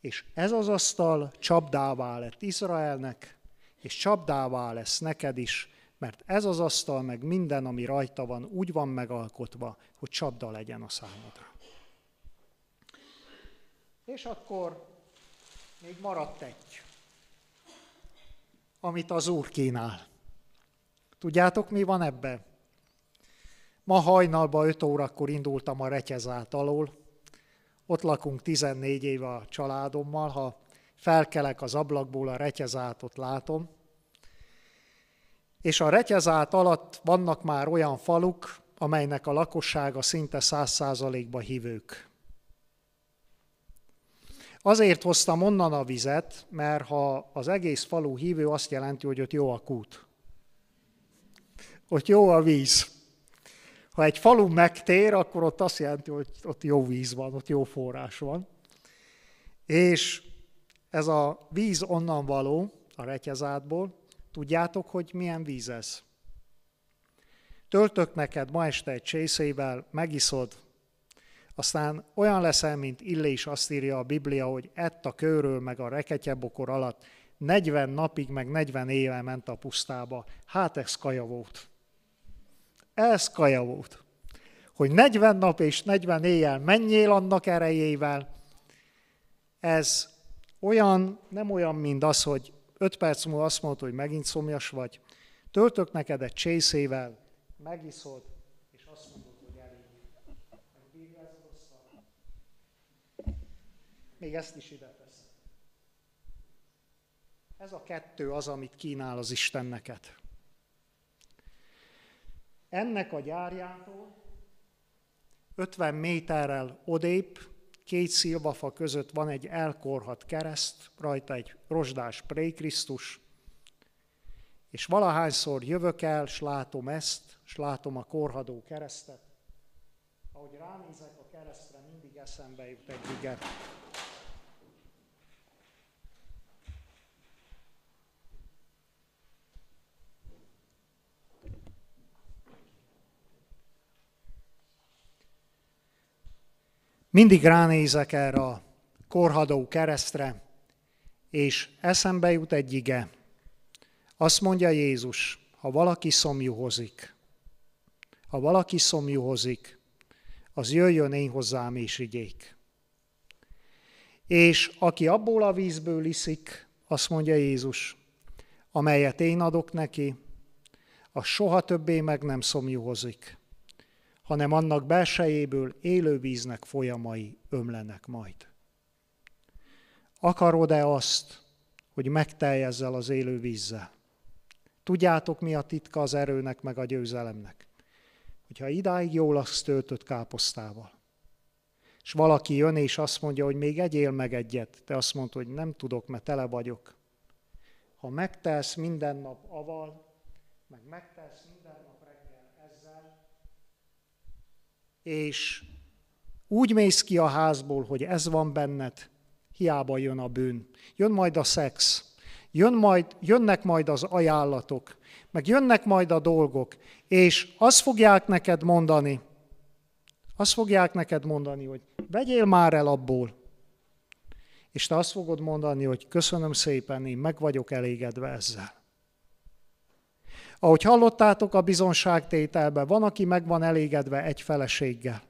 S1: És ez az asztal csapdává lett Izraelnek, és csapdává lesz neked is, mert ez az asztal, meg minden, ami rajta van, úgy van megalkotva, hogy csapda legyen a számodra. És akkor még maradt egy, amit az Úr kínál. Tudjátok, mi van ebben? Ma hajnalban 5 órakor indultam a Retyezát alól. Ott lakunk 14 éve a családommal. Ha felkelek az ablakból, a Retyezátot látom. És a Retyezát alatt vannak már olyan faluk, amelynek a lakossága szinte száz százalékba hívők. Azért hoztam onnan a vizet, mert ha az egész falu hívő, azt jelenti, hogy ott jó a kút. Ott jó a víz. Ha egy falu megtér, akkor ott azt jelenti, hogy ott jó víz van, ott jó forrás van. És ez a víz onnan való, a retyezátból, tudjátok, hogy milyen víz ez? Töltök neked ma este egy csészével, megiszod, aztán olyan leszel, mint Illés azt írja a Biblia, hogy ett a kőről meg a reketyebokor alatt 40 napig, meg 40 éve ment a pusztába. Hát ez kaja volt. Ez kaja volt. Hogy 40 nap és 40 éjjel menjél annak erejével, ez olyan, nem olyan, mint az, hogy 5 perc múlva azt mondod, hogy megint szomjas vagy, töltök neked egy csészével, megiszod, és azt mondod, hogy elég. Még ezt is ide tesz. Ez a kettő az, amit kínál az Isten neked. Ennek a gyárjától 50 méterrel odébb, két szilvafa között van egy elkorhat kereszt, rajta egy rozsdás prékrisztus, és valahányszor jövök el, s látom ezt, s látom a korhadó keresztet, ahogy ránézek a keresztre, mindig eszembe jut egy iget. Mindig ránézek erre a korhadó keresztre, és eszembe jut egy ige. Azt mondja Jézus, ha valaki szomjuhozik, ha valaki szomjuhozik, az jöjjön én hozzám és igyék. És aki abból a vízből iszik, azt mondja Jézus, amelyet én adok neki, az soha többé meg nem szomjuhozik hanem annak belsejéből élő víznek folyamai ömlenek majd. Akarod-e azt, hogy megteljezzel az élő vízzel? Tudjátok, mi a titka az erőnek meg a győzelemnek? Hogyha idáig jól laksz töltött káposztával, és valaki jön és azt mondja, hogy még egyél meg egyet, te azt mondod, hogy nem tudok, mert tele vagyok. Ha megtelsz minden nap aval, meg megtelsz minden nap és úgy mész ki a házból, hogy ez van benned, hiába jön a bűn. Jön majd a szex, jön majd, jönnek majd az ajánlatok, meg jönnek majd a dolgok, és azt fogják neked mondani, azt fogják neked mondani, hogy vegyél már el abból. És te azt fogod mondani, hogy köszönöm szépen, én meg vagyok elégedve ezzel. Ahogy hallottátok a bizonságtételben, van, aki meg van elégedve egy feleséggel.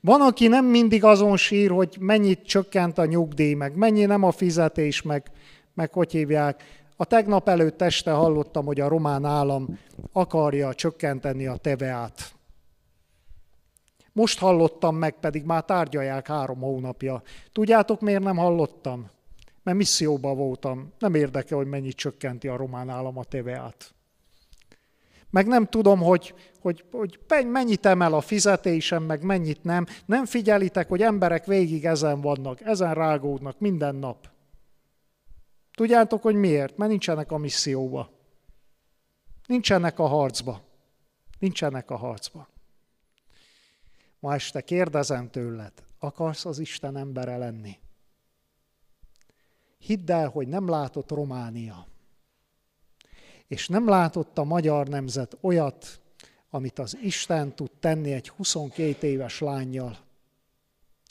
S1: Van, aki nem mindig azon sír, hogy mennyit csökkent a nyugdíj, meg mennyi nem a fizetés, meg, meg hogy hívják, A tegnap előtt este hallottam, hogy a román állam akarja csökkenteni a teveát. Most hallottam meg, pedig már tárgyalják három hónapja. Tudjátok, miért nem hallottam? Mert misszióban voltam. Nem érdekel, hogy mennyit csökkenti a román állam a teveát. Meg nem tudom, hogy, hogy, hogy mennyit emel a fizetésem, meg mennyit nem. Nem figyelitek, hogy emberek végig ezen vannak, ezen rágódnak minden nap. Tudjátok, hogy miért? Mert nincsenek a misszióba. Nincsenek a harcba. Nincsenek a harcba. Ma este kérdezem tőled, akarsz az Isten embere lenni? Hidd el, hogy nem látott Románia. És nem látott a magyar nemzet olyat, amit az Isten tud tenni egy 22 éves lányjal,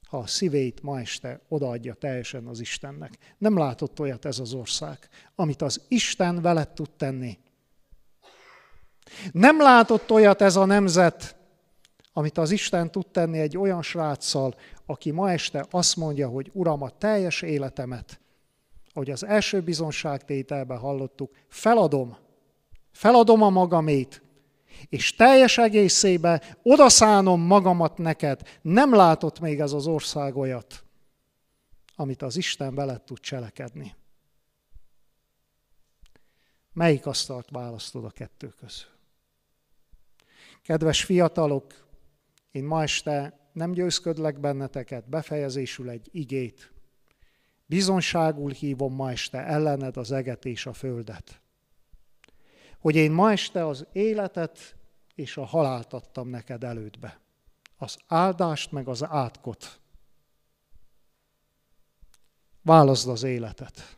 S1: ha a szívét ma este odaadja teljesen az Istennek. Nem látott olyat ez az ország, amit az Isten veled tud tenni. Nem látott olyat ez a nemzet, amit az Isten tud tenni egy olyan sráccal, aki ma este azt mondja, hogy Uram, a teljes életemet, ahogy az első bizonságtételben hallottuk, feladom, feladom a magamét, és teljes egészébe odaszánom magamat neked. Nem látott még ez az ország olyat, amit az Isten veled tud cselekedni. Melyik asztalt választod a kettő közül? Kedves fiatalok, én ma este nem győzködlek benneteket, befejezésül egy igét. Bizonságul hívom ma este ellened az eget és a földet. Hogy én ma este az életet és a halált adtam neked elődbe. Az áldást meg az átkot. Válaszd az életet.